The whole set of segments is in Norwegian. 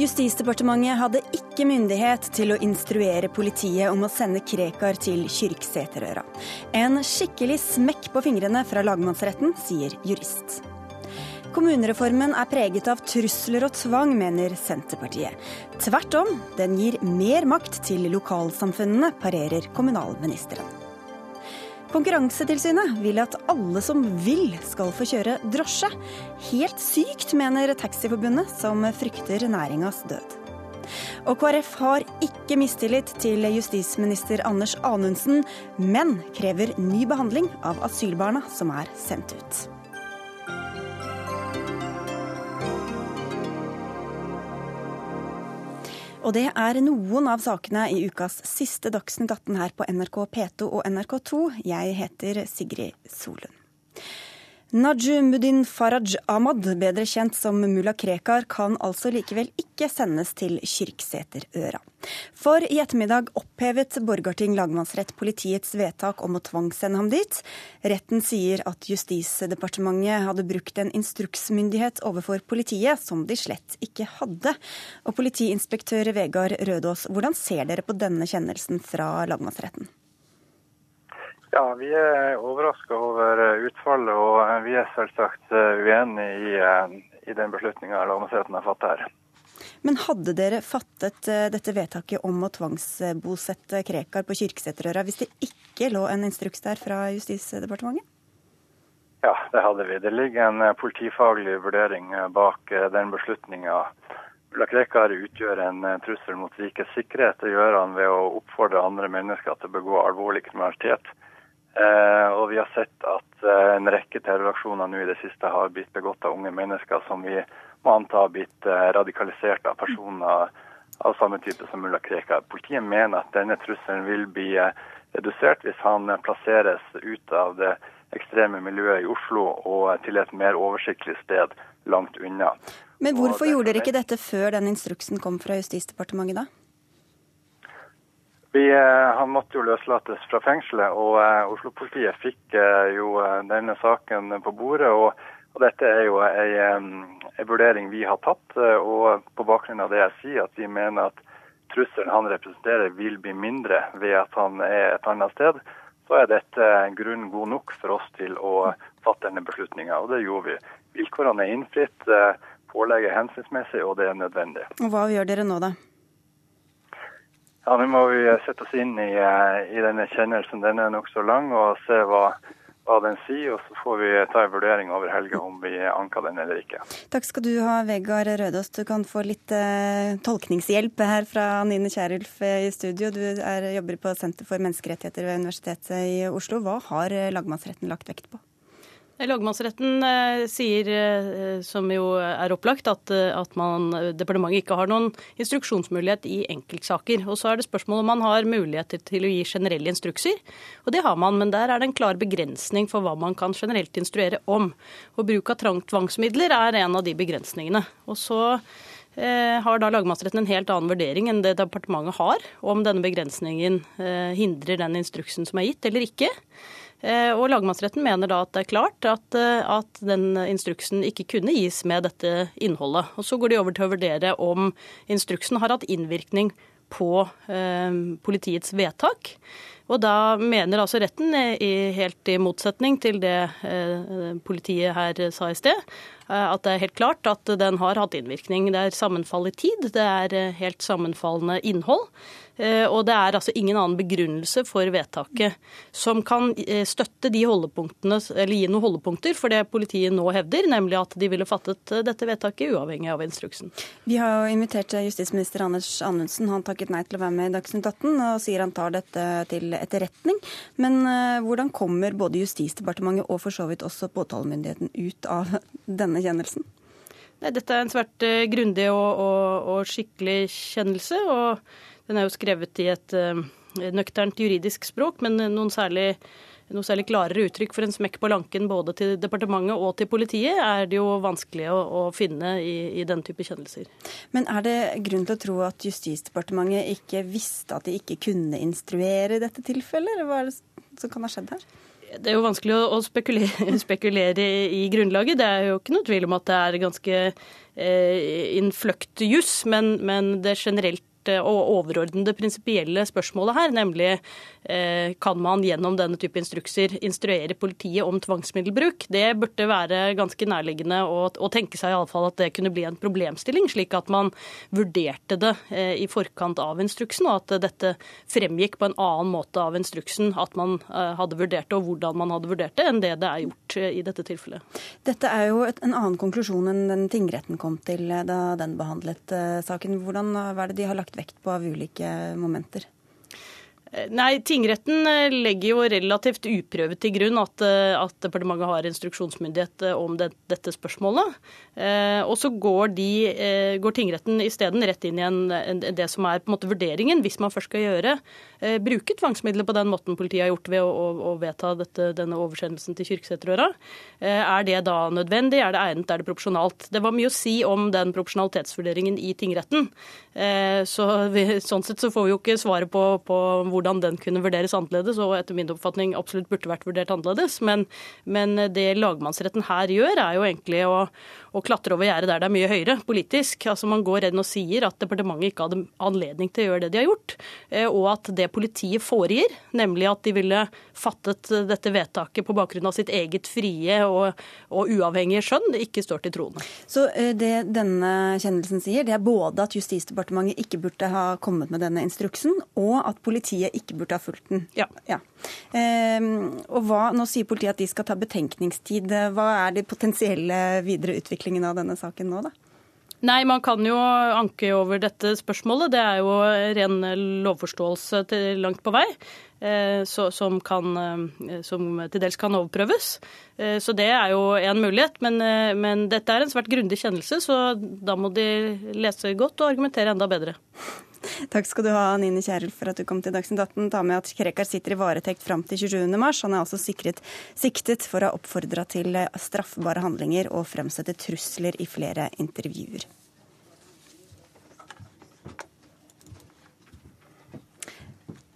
Justisdepartementet hadde ikke myndighet til å instruere politiet om å sende Krekar til Kyrksæterøra. En skikkelig smekk på fingrene fra lagmannsretten, sier jurist. Kommunereformen er preget av trusler og tvang, mener Senterpartiet. Tvert om, den gir mer makt til lokalsamfunnene, parerer kommunalministeren. Konkurransetilsynet vil at alle som vil skal få kjøre drosje. Helt sykt, mener Taxiforbundet, som frykter næringas død. Og KrF har ikke mistillit til justisminister Anders Anundsen, men krever ny behandling av asylbarna som er sendt ut. Og det er noen av sakene i ukas siste Dagsnytt 18 her på NRK P2 og NRK2. Jeg heter Sigrid Solund. Najumuddin Faraj Ahmad, bedre kjent som mulla Krekar, kan altså likevel ikke sendes til Kyrksæterøra. For i ettermiddag opphevet Borgarting lagmannsrett politiets vedtak om å tvangssende ham dit. Retten sier at Justisdepartementet hadde brukt en instruksmyndighet overfor politiet som de slett ikke hadde. Og politiinspektør Vegard Rødås, hvordan ser dere på denne kjennelsen fra lagmannsretten? Ja, Vi er overraska over eh, utfallet, og eh, vi er selvsagt eh, uenig i, i den beslutninga lagmannsretten har fattet her. Men hadde dere fattet dette vedtaket om å tvangsbosette Krekar på Kyrksæterøra hvis det ikke lå en instruks der fra Justisdepartementet? Ja, det hadde vi. Det ligger en politifaglig vurdering bak den beslutninga. Ulla Krekar utgjør en trussel mot rikets sikkerhet. Det gjør han ved å oppfordre andre mennesker til å begå alvorlig kriminalitet. Eh, og vi har sett at eh, en rekke terroraksjoner nå i det siste har blitt begått av unge mennesker som vi må anta har blitt eh, radikalisert av personer av samme type som mulla Krekar. Politiet mener at denne trusselen vil bli redusert hvis han plasseres ut av det ekstreme miljøet i Oslo og til et mer oversiktlig sted langt unna. Men hvorfor gjorde dere ikke dette før den instruksen kom fra Justisdepartementet da? Vi, eh, han måtte jo løslates fra fengselet, og uh, Oslo-politiet fikk uh, jo denne saken på bordet. og, og Dette er jo en, vurdering vi har tatt. og På bakgrunn av det jeg sier, at vi mener at trusselen han representerer vil bli mindre ved at han er et annet sted, så er dette grunn god nok for oss til å fatte denne beslutninga. Og det gjorde vi. Vilkårene er innfritt, pålegget er hensynsmessig, og det er nødvendig. Og Hva gjør dere nå, da? Ja, Nå må vi sette oss inn i, eh, i denne kjennelsen. Den er nokså lang, og se hva, hva, den sier. Og så får vi ta en vurdering over helga om vi anker den eller ikke. Takk skal du ha, Vegard Rødås. Du kan få litt eh, tolkningshjelp her fra Nine Kierulf eh, i studio. Du er, jobber på Senter for menneskerettigheter ved Universitetet i Oslo. Hva har eh, lagmannsretten lagt vekt på? Lagmannsretten eh, sier, eh, som jo er opplagt, at, eh, at man, departementet ikke har noen instruksjonsmulighet i enkeltsaker. Og så er det spørsmål om man har muligheter til å gi generelle instrukser. Og det har man, men der er det en klar begrensning for hva man kan generelt instruere om. Og bruk av tvangsmidler er en av de begrensningene. Og så har da lagmannsretten en helt annen vurdering enn det departementet har, om denne begrensningen hindrer den instruksen som er gitt eller ikke. Eh, og lagmannsretten mener da at det er klart at, eh, at, den instruksen ikke kunne gis med dette innholdet. Og Så går de over til å vurdere om instruksen har hatt innvirkning på eh, politiets vedtak. Og da mener altså retten, i, helt i motsetning til det eh, politiet her sa i sted, eh, at det er helt klart at den har hatt innvirkning. Det er sammenfall i tid, det er helt sammenfallende innhold. Eh, og det er altså ingen annen begrunnelse for vedtaket som kan eh, støtte de holdepunktene, eller gi noen holdepunkter for det politiet nå hevder, nemlig at de ville fattet eh, dette vedtaket uavhengig av instruksen. Vi har jo invitert justisminister Anders Anundsen. Han takket nei til å være med i Dagsnytt 18 og sier han tar dette til etterretning. Men hvordan kommer både Justisdepartementet og for så vidt også påtalemyndigheten ut av denne kjennelsen? Nei, dette er en svært grundig og, og, og skikkelig kjennelse. og den er jo skrevet i et uh, nøkternt juridisk språk, men noen særlig, noe særlig klarere uttrykk for en smekk på lanken både til departementet og til politiet er det jo vanskelig å, å finne i, i den type kjennelser. Men er det grunn til å tro at Justisdepartementet ikke visste at de ikke kunne instruere i dette tilfellet, eller hva er det som kan ha skjedd her? Det er jo vanskelig å spekulere, spekulere, i grunnlaget. Det er jo ikke noe tvil om at det er ganske eh, innfløkt juss, men, men det generelt Eh, og overordnede prinsipielle spørsmålet her, nemlig eh, kan man gjennom denne type instrukser instruere politiet om tvangsmiddelbruk? Det burde være ganske nærliggende å, tenke seg i alle fall at det kunne bli en problemstilling, slik at man vurderte det eh, i forkant av instruksen, og at dette fremgikk på en annen måte av instruksen at man hadde vurdert det, og hvordan man hadde vurdert det, enn det det er gjort i dette tilfellet. Dette er jo en annen konklusjon enn den tingretten kom til da den behandlet saken. Hvordan er det de har lagt lagt vekt på av ulike momenter? Eh, nei, Tingretten eh, legger jo relativt uprøvet til grunn at, eh, at departementet har instruksjonsmyndighet om det, dette spørsmålet. Eh, og så går, de, eh, går tingretten isteden rett inn i en, en, det som er på en måte vurderingen, hvis man først skal gjøre, eh, bruke tvangsmidler på den måten politiet har gjort ved å, å, å vedta dette, denne oversendelsen til Kyrksæterøra. Eh, er det da nødvendig, er det egnet, er det proporsjonalt? Det var mye å si om den proporsjonalitetsvurderingen i tingretten. så vi, sånn sett så får vi jo ikke svaret på, på hvor hvordan den kunne vurderes annerledes, og etter min oppfatning absolutt burde vært vurdert annerledes. Men, men det lagmannsretten her gjør, er jo egentlig å, å klatre over gjerdet der det er mye høyere politisk. Altså Man går inn og sier at departementet ikke hadde anledning til å gjøre det de har gjort, eh, og at det politiet foregir, nemlig at de ville fattet dette vedtaket på bakgrunn av sitt eget frie og, og uavhengige skjønn, ikke står til troende. Så eh, det denne kjennelsen sier, det er både at Justisdepartementet ikke burde ha kommet med denne instruksen, og at politiet ikke burde ha fulgt den. Ja. ja. Ehm, og hva, Nå sier politiet at de skal ta betenkningstid. Hva er den potensielle videre utviklingen av denne saken nå, da? Nei, man kan jo anke over dette spørsmålet. Det er jo ren lovforståelse til langt på vei. Så, som, kan, eh, som til dels kan overprøves. Eh, så det er jo en mulighet. Men, men dette er en svært grundig kjennelse, så da må de lese godt og argumentere enda bedre. Takk skal du ha, Nine Kjerulf, for at du kom til Dagsnytt 18. Ta med at Krekar sitter i varetekt fram til 27. mars. Han er altså sikret, siktet for å ha oppfordra til straffbare handlinger og fremsette trusler i flere intervjuer.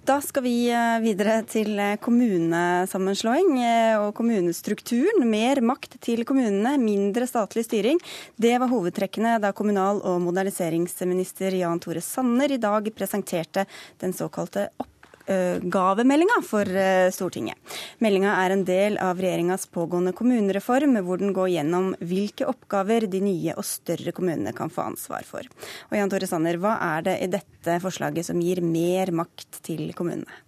Da skal vi eh, videre til eh, kommunesammenslåing eh, og kommunestrukturen. Mer makt til kommunene, mindre statlig styring. Det var hovedtrekkene da kommunal- og moderniseringsminister Jan Tore Sanner i dag presenterte den såkalte opp oppgavemeldinga for eh, Stortinget. Meldinga er en del av regjeringas pågående kommunereform, hvor den går gjennom hvilke oppgaver de nye og større kommunene kan få ansvar for. Og Jan Tore Sanner, hva er det i dette forslaget som gir mer makt til kommunene?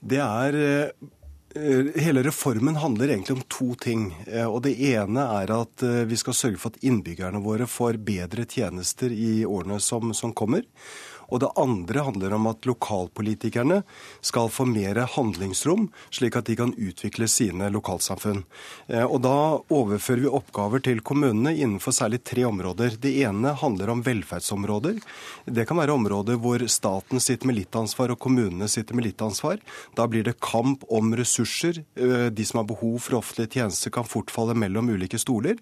Det er eh, Hele reformen handler egentlig om to ting. Eh, og Det ene er at vi skal sørge for at innbyggerne våre får bedre tjenester i årene som, som kommer. Og det andre handler om at lokalpolitikerne skal få mer handlingsrom, slik at de kan utvikle sine lokalsamfunn. Eh, og da overfører vi oppgaver til kommunene innenfor særlig tre områder. Det ene handler om velferdsområder. Det kan være områder hvor staten sitter med litt ansvar og kommunene sitter med litt ansvar. Da blir det kamp om ressurser. Eh, de som har behov for offentlige tjenester kan fort falle mellom ulike stoler.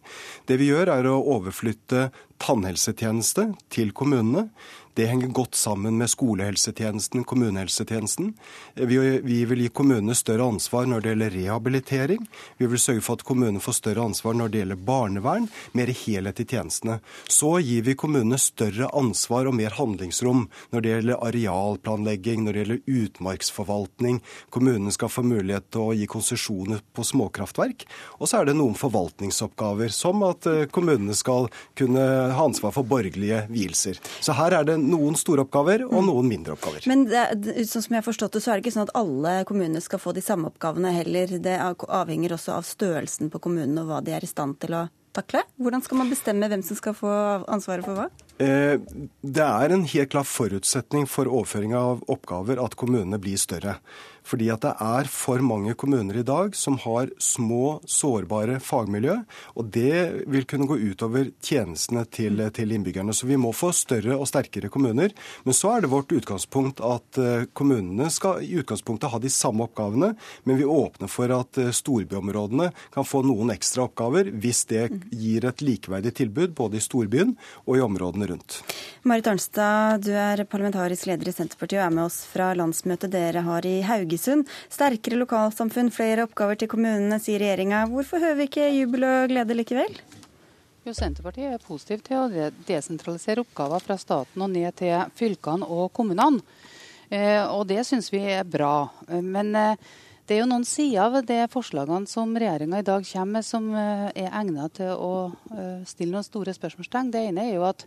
Det vi gjør er å overflytte tannhelsetjeneste til kommunene. Det henger godt sammen med skolehelsetjenesten, kommunehelsetjenesten. Vi, vi vil gi kommunene større ansvar når det gjelder rehabilitering. Vi vil sørge for at kommunene får større ansvar når det gjelder barnevern, mer helhet i tjenestene. Så gir vi kommunene større ansvar og mer handlingsrom når det gjelder arealplanlegging, når det gjelder utmarksforvaltning. Kommunene skal få mulighet til å gi konsesjoner på småkraftverk. Og så er det noen forvaltningsoppgaver, som at eh, kommunene skal kunne ha ansvar for borgerlige vielser. Så her er det noen store oppgaver og noen mindre oppgaver. Men det, sånn som jeg har forstått det, så er det ikke sånn at alle kommuner skal få de samme oppgavene heller. Det avhenger også av størrelsen på kommunene og hva de er i stand til å takle? Hvordan skal man bestemme hvem som skal få ansvaret for hva? Eh, det er en helt klar forutsetning for overføring av oppgaver at kommunene blir større. Fordi at det er for mange kommuner i dag som har små, sårbare fagmiljø. Og det vil kunne gå utover tjenestene til, til, innbyggerne. Så vi må få større og sterkere kommuner. Men så er det vårt utgangspunkt at eh, kommunene skal i utgangspunktet ha de samme oppgavene, men vi åpner for at eh, storbyområdene kan få noen ekstra oppgaver hvis det gir et likeverdig tilbud både i storbyen og i områdene rundt. Marit Arnstad, du er parlamentarisk leder i Senterpartiet og er med oss fra landsmøtet dere har i Haugesund. Sterkere lokalsamfunn, flere oppgaver til kommunene, sier regjeringa. Hvorfor hører vi ikke jubel og glede likevel? Jo, Senterpartiet er positiv til å desentralisere oppgaver fra staten og ned til fylkene og kommunene. Eh, og det syns vi er bra. Men eh, det er jo noen sider av de forslagene som regjeringa i dag kommer med som eh, er egnet til å eh, stille noen store spørsmålstegn. Det ene er jo at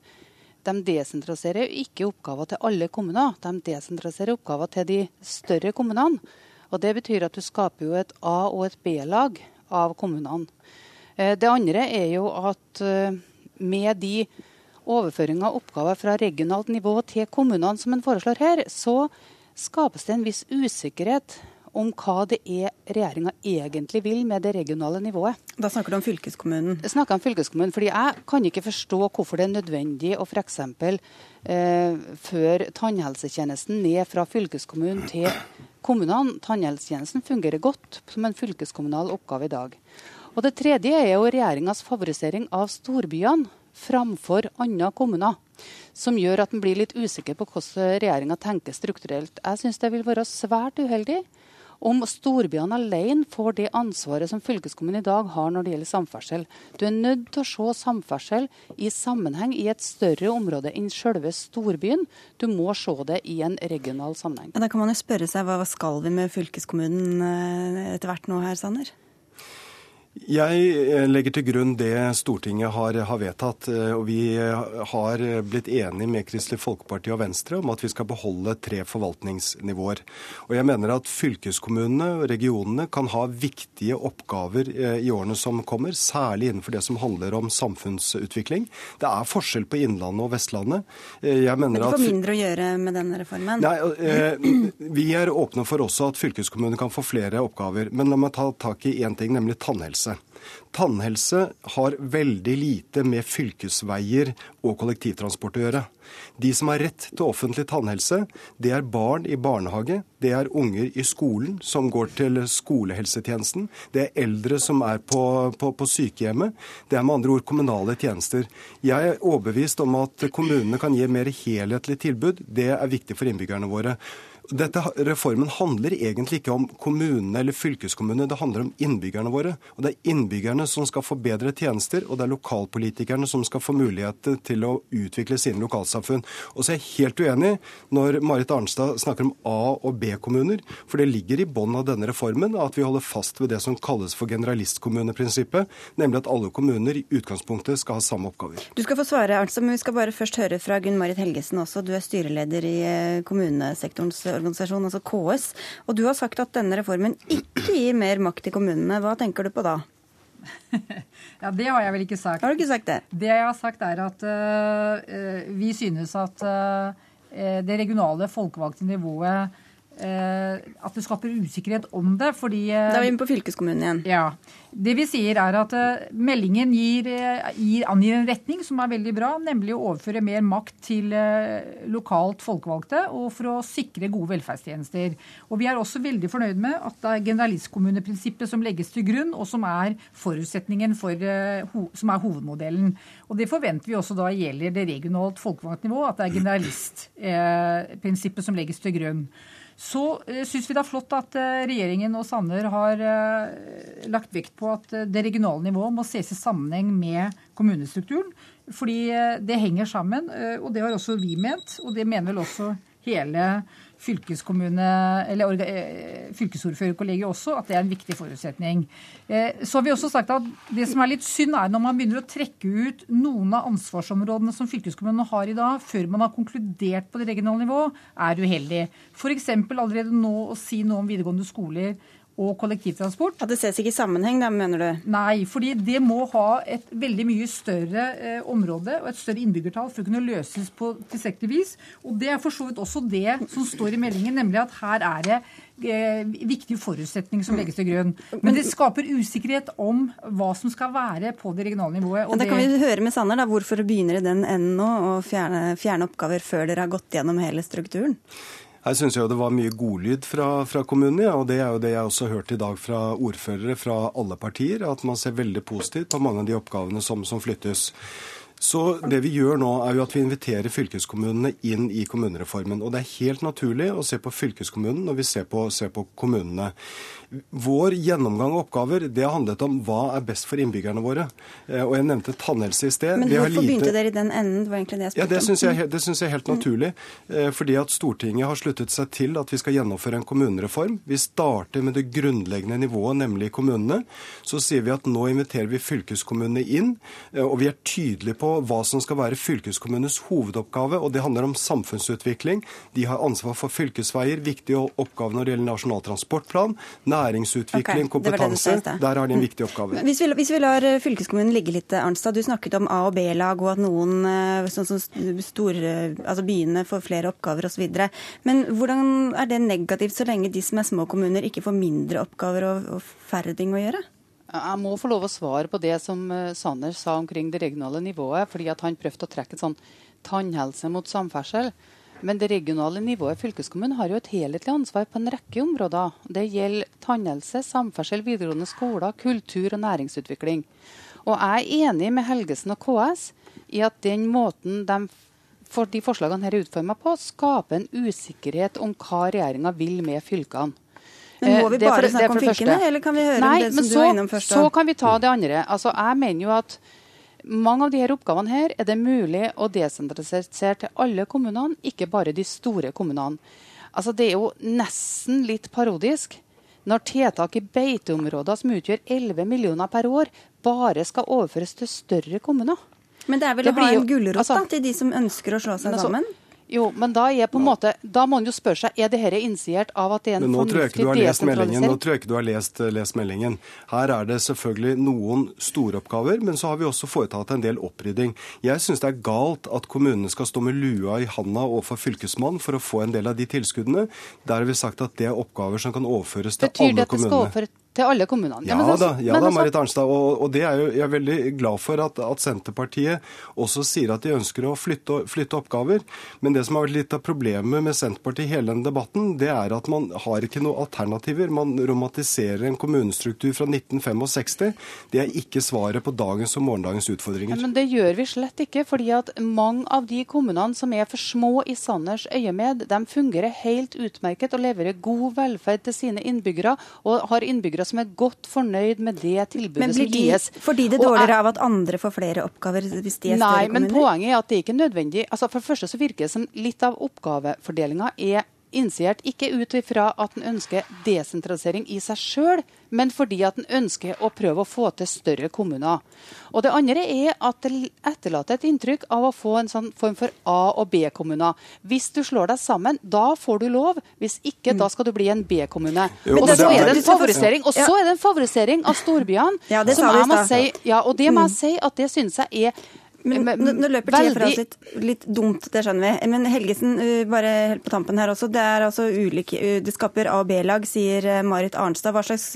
de desentraliserer ikke oppgaver til alle kommuner. De desentraliserer oppgaver til de større kommunene. Og Det betyr at du skaper jo et A- og et B-lag av kommunene. Eh, det andre er jo at med de overføring av oppgaver fra regionalt nivå til kommunene som en foreslår her, så skapes det en viss usikkerhet om hva det er regjeringa egentlig vil med det regionale nivået. Da snakker du om fylkeskommunen? Jeg snakker om fylkeskommunen, fordi Jeg kan ikke forstå hvorfor det er nødvendig å f.eks. Eh, føre tannhelsetjenesten ned fra fylkeskommunen til kommunene. Tannhelsetjenesten fungerer godt som en fylkeskommunal oppgave i dag. Og Det tredje er jo regjeringas favorisering av storbyene framfor andre kommuner. Som gjør at en blir litt usikker på hvordan regjeringa tenker strukturelt. Jeg syns det vil være svært uheldig om storbyene alene får det ansvaret som fylkeskommunen i dag har når det gjelder samferdsel. Du er nødt til å se samferdsel i sammenheng i et større område enn selve storbyen. Du må se det i en regional sammenheng. Ja, da kan man jo spørre seg hva skal vi med fylkeskommunen eh, etter hvert nå her, Sanner? Jeg eh, legger til grunn det Stortinget har, har, vedtatt. Eh, og Vi har blitt enige med Kristelig Folkeparti og Venstre om at vi skal beholde tre forvaltningsnivåer. Og jeg mener at fylkeskommunene og regionene kan ha viktige oppgaver eh, i årene som kommer, særlig innenfor det som handler om samfunnsutvikling. Det er forskjell på Innlandet og Vestlandet. Jeg mener Men de får mindre å gjøre med denne reformen? Nei, Vi er åpne for også at fylkeskommunene kan få flere oppgaver. Men la meg ta tak i én ting, nemlig tannhelse tannhelse. Har veldig lite med fylkesveier og kollektivtransport å gjøre. De som har rett til offentlig tannhelse, det er barn i barnehage, det er unger i skolen som går til skolehelsetjenesten, det er eldre som er på, på, på sykehjemmet. Det er med andre ord kommunale tjenester. Jeg er overbevist om at kommunene kan gi mer helhetlig tilbud. Det er viktig for innbyggerne våre. Dette Reformen handler egentlig ikke om kommunene eller fylkeskommunene, det handler om innbyggerne våre. Og Det er innbyggerne som skal få bedre tjenester, og det er lokalpolitikerne som skal få mulighet til å utvikle sine lokalsamfunn. Og så er jeg helt uenig når Marit Arnstad snakker om A- og B-kommuner, for det ligger i bånn av denne reformen at vi holder fast ved det som kalles for generalistkommuneprinsippet, nemlig at alle kommuner i utgangspunktet skal ha samme oppgaver. Du skal få svare, Arnstad, men vi skal bare først høre fra Gunn Marit Helgesen også. Du er styreleder i eh, kommunesektorens organisasjon, altså KS. Og du har sagt at denne reformen ikke gir mer makt til kommunene. Hva tenker du på da? ja, Det har jeg vel ikke sagt. Har du ikke sagt Det Det jeg har sagt, er at uh, vi synes at uh, det regionale folkevalgte nivået At det skaper usikkerhet om det. fordi Da er vi inne på fylkeskommunen igjen. Ja. Det vi sier er at uh, Meldingen gir, gir, angir en retning som er veldig bra, nemlig å overføre mer makt til lokalt folkevalgte og for å sikre gode velferdstjenester. Og Vi er også veldig fornøyd med at det er generalistkommuneprinsippet som legges til grunn, og som er forutsetningen for, som er hovedmodellen. Og Det forventer vi også da gjelder det regionalt folkevalgt nivå, at det er generalistprinsippet som legges til grunn. Så uh, syns vi det er flott at uh, regjeringen og Sanner har uh, lagt vekt på at det regionale nivået må ses i sammenheng med kommunestrukturen. Fordi det henger sammen, og det har også vi ment. Og det mener vel også hele fylkeskommune, eller eh, fylkesordførerkollegiet også, at det er en viktig forutsetning. Eh, så har vi også sagt at Det som er litt synd, er når man begynner å trekke ut noen av ansvarsområdene som fylkeskommunene har i dag, før man har konkludert på det regionale nivå, er uheldig. F.eks. allerede nå å si noe om videregående skoler og kollektivtransport. At det ses ikke i sammenheng, da, mener du? Nei, fordi det må ha et veldig mye større eh, område og et større innbyggertall for å kunne løses på tilstrekkelig vis. Og det er for så vidt også det som står i meldingen, nemlig at her er det eh, viktige forutsetninger som legges til grunn. Men det skaper usikkerhet om hva som skal være på det regionale nivået. Og da kan vi høre med Sanner, da, hvorfor begynner i den enden nå å fjerne, fjerne oppgaver før dere har gått gjennom hele strukturen? Her syns jo det var mye godlyd fra, fra kommunene, ja, og det er jo det jeg også har hørt i dag fra ordførere fra alle partier, at man ser veldig positivt på mange av de oppgavene som, som flyttes. Så det vi gjør nå, er jo at vi inviterer fylkeskommunene inn i kommunereformen. Og det er helt naturlig å se på fylkeskommunen når vi ser på, ser på kommunene. Vår gjennomgang av oppgaver det har handlet om hva er best for innbyggerne våre. Eh, og jeg nevnte tannhelse i sted. Men hvorfor lite... begynte dere i den enden? Det var egentlig det jeg spurte ja, det synes jeg, det syns jeg er helt naturlig. Eh, fordi at Stortinget har sluttet seg til at vi skal gjennomføre en kommunereform. Vi starter med det grunnleggende nivået, nemlig kommunene. Så sier vi at nå inviterer vi fylkeskommunene inn. Eh, og vi er tydelige på hva som skal være fylkeskommunenes hovedoppgave. Og det handler om samfunnsutvikling. De har ansvar for fylkesveier, viktige oppgaver når det gjelder Nasjonal transportplan. Næringsutvikling, okay, kompetanse. Det det Der har de en viktig oppgave. Hvis vi, hvis vi, lar eh, fylkeskommunen ligge litt, eh, Arnstad. Du snakket om A- og B-lag, og at noen, eh, sånn som store, altså byene, får flere oppgaver osv. Men hvordan er det negativt så lenge de som er små kommuner, ikke får mindre oppgaver og, og færre ting å gjøre? Jeg må få lov å svare på det som Sanner sa omkring det regionale nivået. fordi at Han prøvde å trekke et sånn tannhelse mot samferdsel. Men det regionale nivået, fylkeskommunen, har jo et helhetlig ansvar på en rekke områder. Det gjelder tannhelse, samferdsel, videregående skoler, kultur og næringsutvikling. Og jeg er enig med Helgesen og KS i at den måten de for de forslagene her er utforma på, skaper en usikkerhet om hva regjeringa vil med fylkene. Men Må vi bare bare snakke om fylkene, eller kan vi høre Nei, om det som så, du er innom først? Så kan vi ta det andre. Altså, jeg mener jo at mange av disse oppgavene her er det mulig å desentralisere til alle kommunene, ikke bare de store kommunene. Altså, det er jo nesten litt parodisk når tiltak i beiteområder som utgjør 11 millioner per år, bare skal overføres til større kommuner. Men det er vel det å ha en gulrot altså, til de som ønsker å slå seg altså, sammen? Jo, men da, er på en måte, da må man jo spørre seg er det dette initiert av at det er en fornuftig desentralisering. Nå tror jeg ikke du har lest, lest, meldingen. Her er det selvfølgelig noen store oppgaver, men så har vi også foretatt en del opprydding. Jeg syns det er galt at kommunene skal stå med lua i handa overfor Fylkesmannen for å få en del av de tilskuddene. Der har vi sagt at det er oppgaver som kan overføres til Betyr alle kommunene. Betyr det at det skal overføres til alle kommunene. Ja, ja da, ja da Marit Arnstad. Og, og, det er jo, jeg er veldig glad for at, at, Senterpartiet også sier at de ønsker å flytte, flytte, oppgaver. Men det som har vært litt av problemet med Senterpartiet i hele denne debatten, det er at man har ikke noen alternativer. Man romantiserer en kommunestruktur fra 1965. Det er ikke svaret på dagens og morgendagens utfordringer. Ja, men det gjør vi slett ikke. fordi at mange av de kommunene som er for små i Sanners øyemed, de fungerer helt utmerket og leverer god velferd til sine innbyggere. og har innbyggere innbyggere som er godt fornøyd med det tilbudet som gis. Får de det dårligere av at andre får flere oppgaver hvis de er større Nei, men poenget er at det ikke er nødvendig. Altså, for det første så virker det som litt av oppgavefordelinga er initiert ikke ut ifra at en ønsker desentralisering i seg sjøl, men fordi at en ønsker å prøve å få til større kommuner. Og Det andre er at det etterlater et inntrykk av å få en sånn form for A- og B-kommuner. Hvis du slår deg sammen, da får du lov. Hvis ikke, da skal du bli en B-kommune. Og så er det en favorisering Og så er det en favorisering av storbyene. Ja, det sa vi i stad. Ja, og det må jeg si at det synes jeg er men, nå, nå løper tida fra oss litt, litt, dumt, det skjønner vi. Men Helgesen, uh, bare helt på tampen her også. Det er altså ulike, uh, det skaper A- og B-lag, sier Marit Arnstad. Hva slags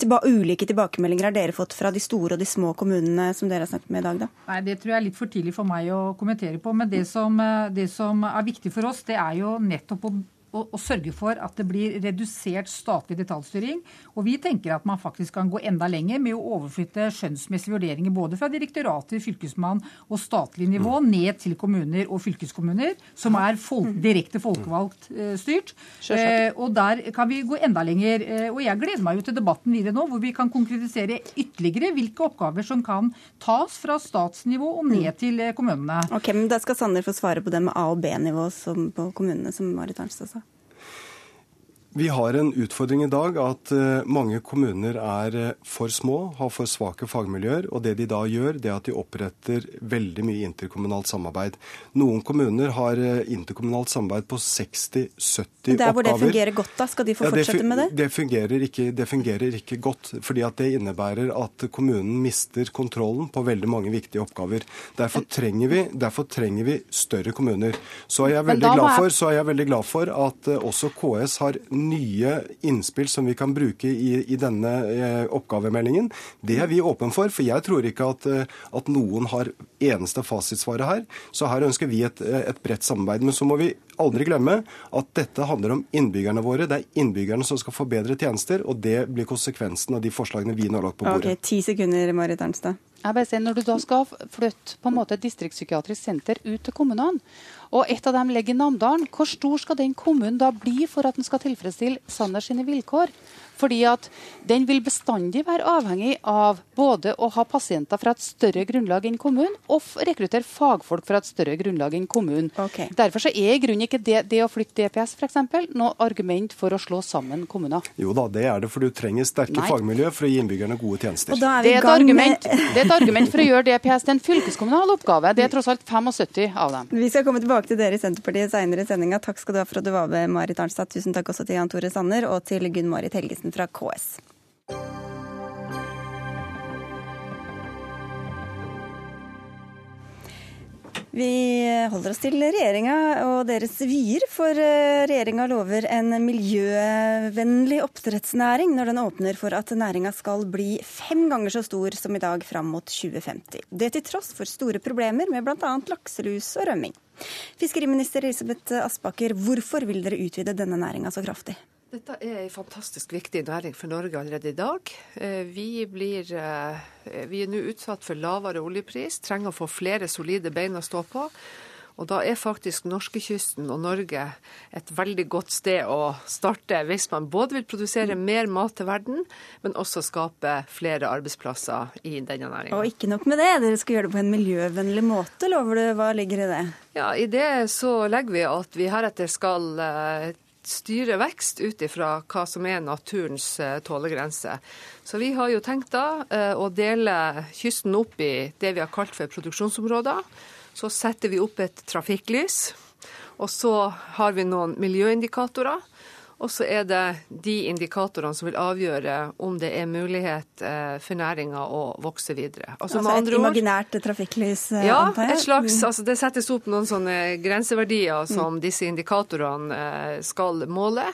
tilba ulike tilbakemeldinger har dere fått fra de store og de små kommunene som dere har snakket med i dag, da? Nei, Det tror jeg er litt for tidlig for meg å kommentere på. Men det som, det som er viktig for oss, det er jo nettopp å å, å, sørge for at det blir redusert statlig detaljstyring. Og vi tenker at man faktisk kan gå enda lenger med å overflytte skjønnsmessige vurderinger både fra direktorater, fylkesmann og statlig nivå mm. ned til kommuner og fylkeskommuner, som er folk, mm. direkte folkevalgt eh, styrt. Eh, og der kan vi gå enda lenger. Eh, og jeg gleder meg jo til debatten videre nå, hvor vi kan konkretisere ytterligere hvilke oppgaver som kan tas fra statsnivå og ned mm. til eh, kommunene. Ok, men Da skal Sanner få svare på det med A- og B-nivå på kommunene, som Marit Arnstad sa. Vi har en utfordring i dag at eh, mange kommuner er eh, for små, har for svake fagmiljøer. og Det de da gjør, det er at de oppretter veldig mye interkommunalt samarbeid. Noen kommuner har eh, interkommunalt samarbeid på 60-70 oppgaver. Der hvor det fungerer godt, da? Skal de få fortsette ja, det med det? Det fungerer, ikke, det fungerer ikke godt. fordi at det innebærer at kommunen mister kontrollen på veldig mange viktige oppgaver. Derfor trenger vi, derfor trenger vi større kommuner. Så er jeg veldig, glad for, så er jeg veldig glad for at også KS har nye innspill som vi kan bruke i, i denne eh, oppgavemeldingen. Det er vi åpne for, for jeg tror ikke at, eh, at noen har eneste fasitsvaret her. Så her ønsker vi et, eh, et bredt samarbeid. Men så må vi aldri glemme at dette handler om innbyggerne våre. Det er innbyggerne som skal få bedre tjenester, og det blir konsekvensen av de forslagene vi nå har lagt på bordet. Ok, Ti sekunder, Marit Ernstad. Jeg bare sier, Når du da skal flytte på en måte distriktspsykiatrisk senter ut til kommunene, og et av dem ligger i Namdalen, hvor stor skal den kommunen da bli for at den skal tilfredsstille Sanders sine vilkår? Fordi at den vil bestandig være avhengig av både å ha pasienter fra et større grunnlag enn kommunen, og rekruttere fagfolk fra et større grunnlag enn kommunen. Okay. Derfor så er i grunnen ikke det, det å flytte DPS for eksempel, noe argument for å slå sammen kommuner. Jo da, det er det, for du trenger sterke Nei. fagmiljø for å gi innbyggerne gode tjenester. Og da er Det er, et gang argument, med det er et argument for å gjøre DPS til en fylkeskommunal oppgave. Det er tross alt 75 av dem. Vi skal komme tilbake til dere i Senterpartiet senere i sendinga. Takk skal du ha for at du var med, Marit Arnstad. Tusen takk også til Jan Tore Sanner og til Gunn Marit Helgesen fra KS. Vi holder oss til regjeringa og deres vyer, for eh, regjeringa lover en miljøvennlig oppdrettsnæring når den åpner for at næringa skal bli fem ganger så stor som i dag fram mot 2050. Det til tross for store problemer med bl.a. lakselus og rømming. Fiskeriminister Elisabeth Aspaker, hvorfor vil dere utvide denne næringa så kraftig? Dette er en fantastisk viktig næring for Norge allerede i dag. Eh, Vi, blir, eh, vi er nå utsatt for lavere oljepris, trenger å få flere solide bein å stå på. Og da er faktisk norskekysten og Norge et veldig godt sted å starte hvis man både vil produsere mer mat til verden, men også skape flere arbeidsplasser i denne næringa. Og ikke nok med det, dere skal gjøre det på en miljøvennlig måte, lover du. Hva ligger i det? Ja, I det så legger vi at vi heretter skal eh, styre vekst ut ifra hva som er naturens eh, tålegrense. Så vi har jo tenkt da eh, å dele kysten opp i det vi har kalt for produksjonsområder. Så setter vi opp et trafikklys, og så har vi noen miljøindikatorer. Og så er det de indikatorene som vil avgjøre om det er mulighet eh, for næringa å vokse videre. Altså, med et imaginært trafikklys, eh, ja, antar jeg? et slags, altså det settes opp noen sånne grenseverdier som disse indikatorene eh, skal måle.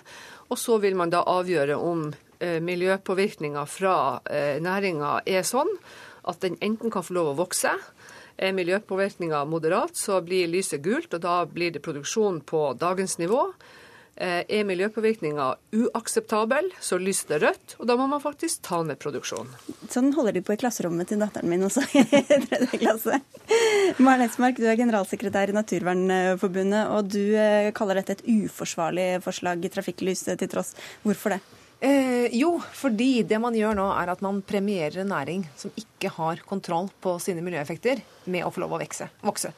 Og så vil man da avgjøre om miljøpåvirkninga fra næringa er sånn at den enten kan få lov å vokse. Er miljøpåvirkninga moderat, så blir lyset gult, og da blir det produksjon på dagens nivå. Eh, Er miljøpåvirkninga uakseptabel, så lyser det rødt, og da må man faktisk ta ned produksjonen. Sånn holder de på i klasserommet til datteren min også i tredje klasse. Maren Esmark, du er generalsekretær i Naturvernforbundet, og du eh, kaller dette et uforsvarlig forslag, trafikklys til tross. Hvorfor det? Eh, jo, fordi det man gjør nå er at man premierer en næring som ikke har kontroll på sine miljøeffekter, med å få lov å vekse, vokse.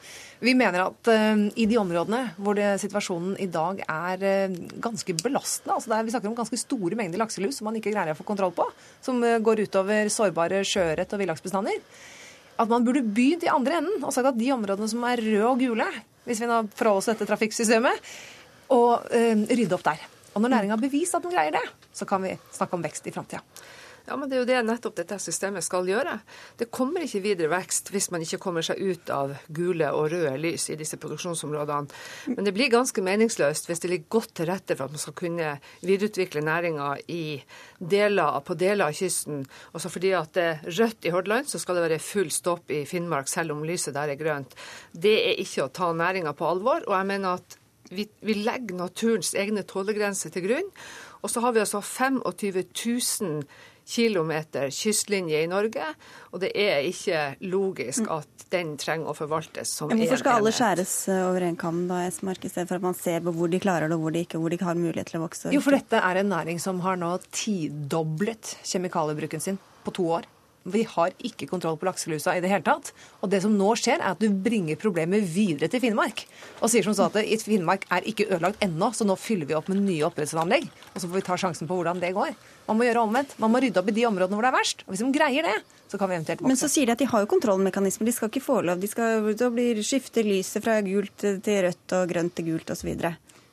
Vi mener at eh, i de områdene hvor det, situasjonen i dag er eh, ganske belastende, altså der er, vi snakker om ganske store mengder lakselus som man ikke greier å få kontroll på, som eh, går utover sårbare sjøørret og villaksbestander, at man burde begynt i andre enden og sagt at de områdene som er røde og gule, hvis vi nå forholder oss til dette trafikksystemet, og eh, rydde opp der. Og når næringa beviser at den greier det, så kan vi snakke om vekst i framtida. Ja, men Det er jo det nettopp dette systemet skal gjøre. Det kommer ikke videre vekst hvis man ikke kommer seg ut av gule og røde lys i disse produksjonsområdene. Men det blir ganske meningsløst hvis det ligger godt til rette for at man skal kunne videreutvikle næringa på deler av kysten. Også fordi at det er rødt i Hordaland, så skal det være full stopp i Finnmark selv om lyset der er grønt. Det er ikke å ta næringa på alvor. og jeg mener at vi, vi legger naturens egne tålegrenser til grunn. Og så har vi altså 25 000 kilometer kystlinje i Norge, og det er ikke logisk at den trenger å forvaltes som én enhet. hvorfor skal alle skjæres eh, over en kam, da, Esmark, i stedet for at man ser på hvor de klarer det, og hvor de ikke, hvor de har mulighet til å vokse? Jo, for dette er en næring som har nå tidoblet kjemikaliebruken sin på to år. Vi har ikke kontroll på lakselusa i det hele tatt. Og det som nå skjer, er at du bringer problemet videre til Finnmark. Og sier som så at i Finnmark er ikke ødelagt ennå, så nå fyller vi opp med nye oppdrettsanlegg. Og så får vi ta sjansen på hvordan det går. Man må gjøre omvendt. Man må rydde opp i de områdene hvor det er verst. Og hvis de greier det, så kan vi eventuelt Men så sier de at de har jo kontrollmekanismer. De skal ikke få lov. De skal da blir skifte lyset fra gult til rødt og grønt til gult osv.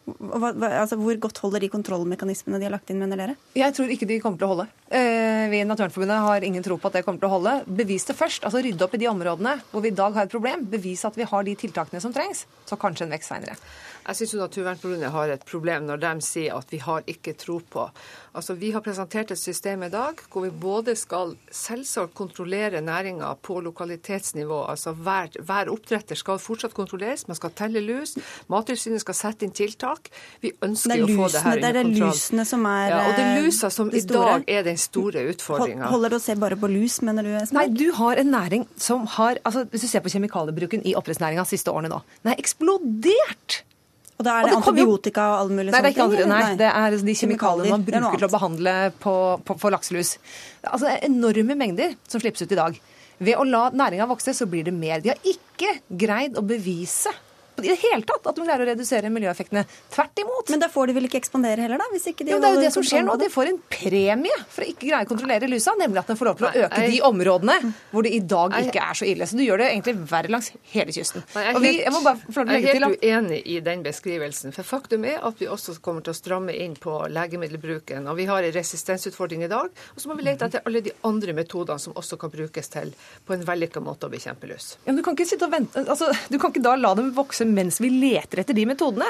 Hva, altså, hvor godt holder de kontrollmekanismene de har lagt inn, mener dere? Jeg tror ikke de kommer til å holde. Eh, vi i Naturvernforbundet har ingen tro på at det kommer til å holde. Bevis det først. altså Rydde opp i de områdene hvor vi i dag har et problem. Bevis at vi har de tiltakene som trengs. Så kanskje en vekst seinere. Jeg syns Naturvernforbundet har et problem når de sier at vi har ikke tro på. Altså, Vi har presentert et system i dag hvor vi både skal selvsagt kontrollere næringa på lokalitetsnivå. altså hver, hver oppdretter skal fortsatt kontrolleres, man skal telle lus. Mattilsynet skal sette inn tiltak. tiltak. Vi ønsker å få det her under kontroll. Det er lusene som er ja, og det er lusa som i dag er den store utfordringa. Holder det å se bare på lus, mener du? Esmer? Nei, du har en næring som har altså Hvis du ser på kjemikaliebruken i oppdrettsnæringa de siste årene nå, den har eksplodert! Og da er det, det antibiotika og all mulig nei, det er ikke andre, nei, det er de kjemikaliene man bruker til å behandle på, på, for lakselus. Altså, det er enorme mengder som slippes ut i dag. Ved å la næringa vokse, så blir det mer. De har ikke greid å bevise i det hele tatt at de greier å redusere miljøeffektene. Tvert imot. Men da får de vel ikke ekspandere heller, da? Hvis ikke de jo, det er jo det som skjer nå. De får en premie for å ikke greie å kontrollere lusa, nemlig at de får lov til å øke de områdene hvor det i dag ikke er så ille. Så du gjør det egentlig verre langs hele kysten. jeg vi, jeg må bare få legge til. Jeg er helt uenig i den beskrivelsen. For faktum er at vi også kommer til å stramme inn på legemiddelbruken. Og vi har en resistensutfordring i dag. Og så må vi lete etter alle de andre metodene som også kan brukes til på en vellykka måte å bekjempe lus. Ja, du kan ikke sitte og vente, altså, du kan ikke da la dem vokse mens vi leter etter de metodene.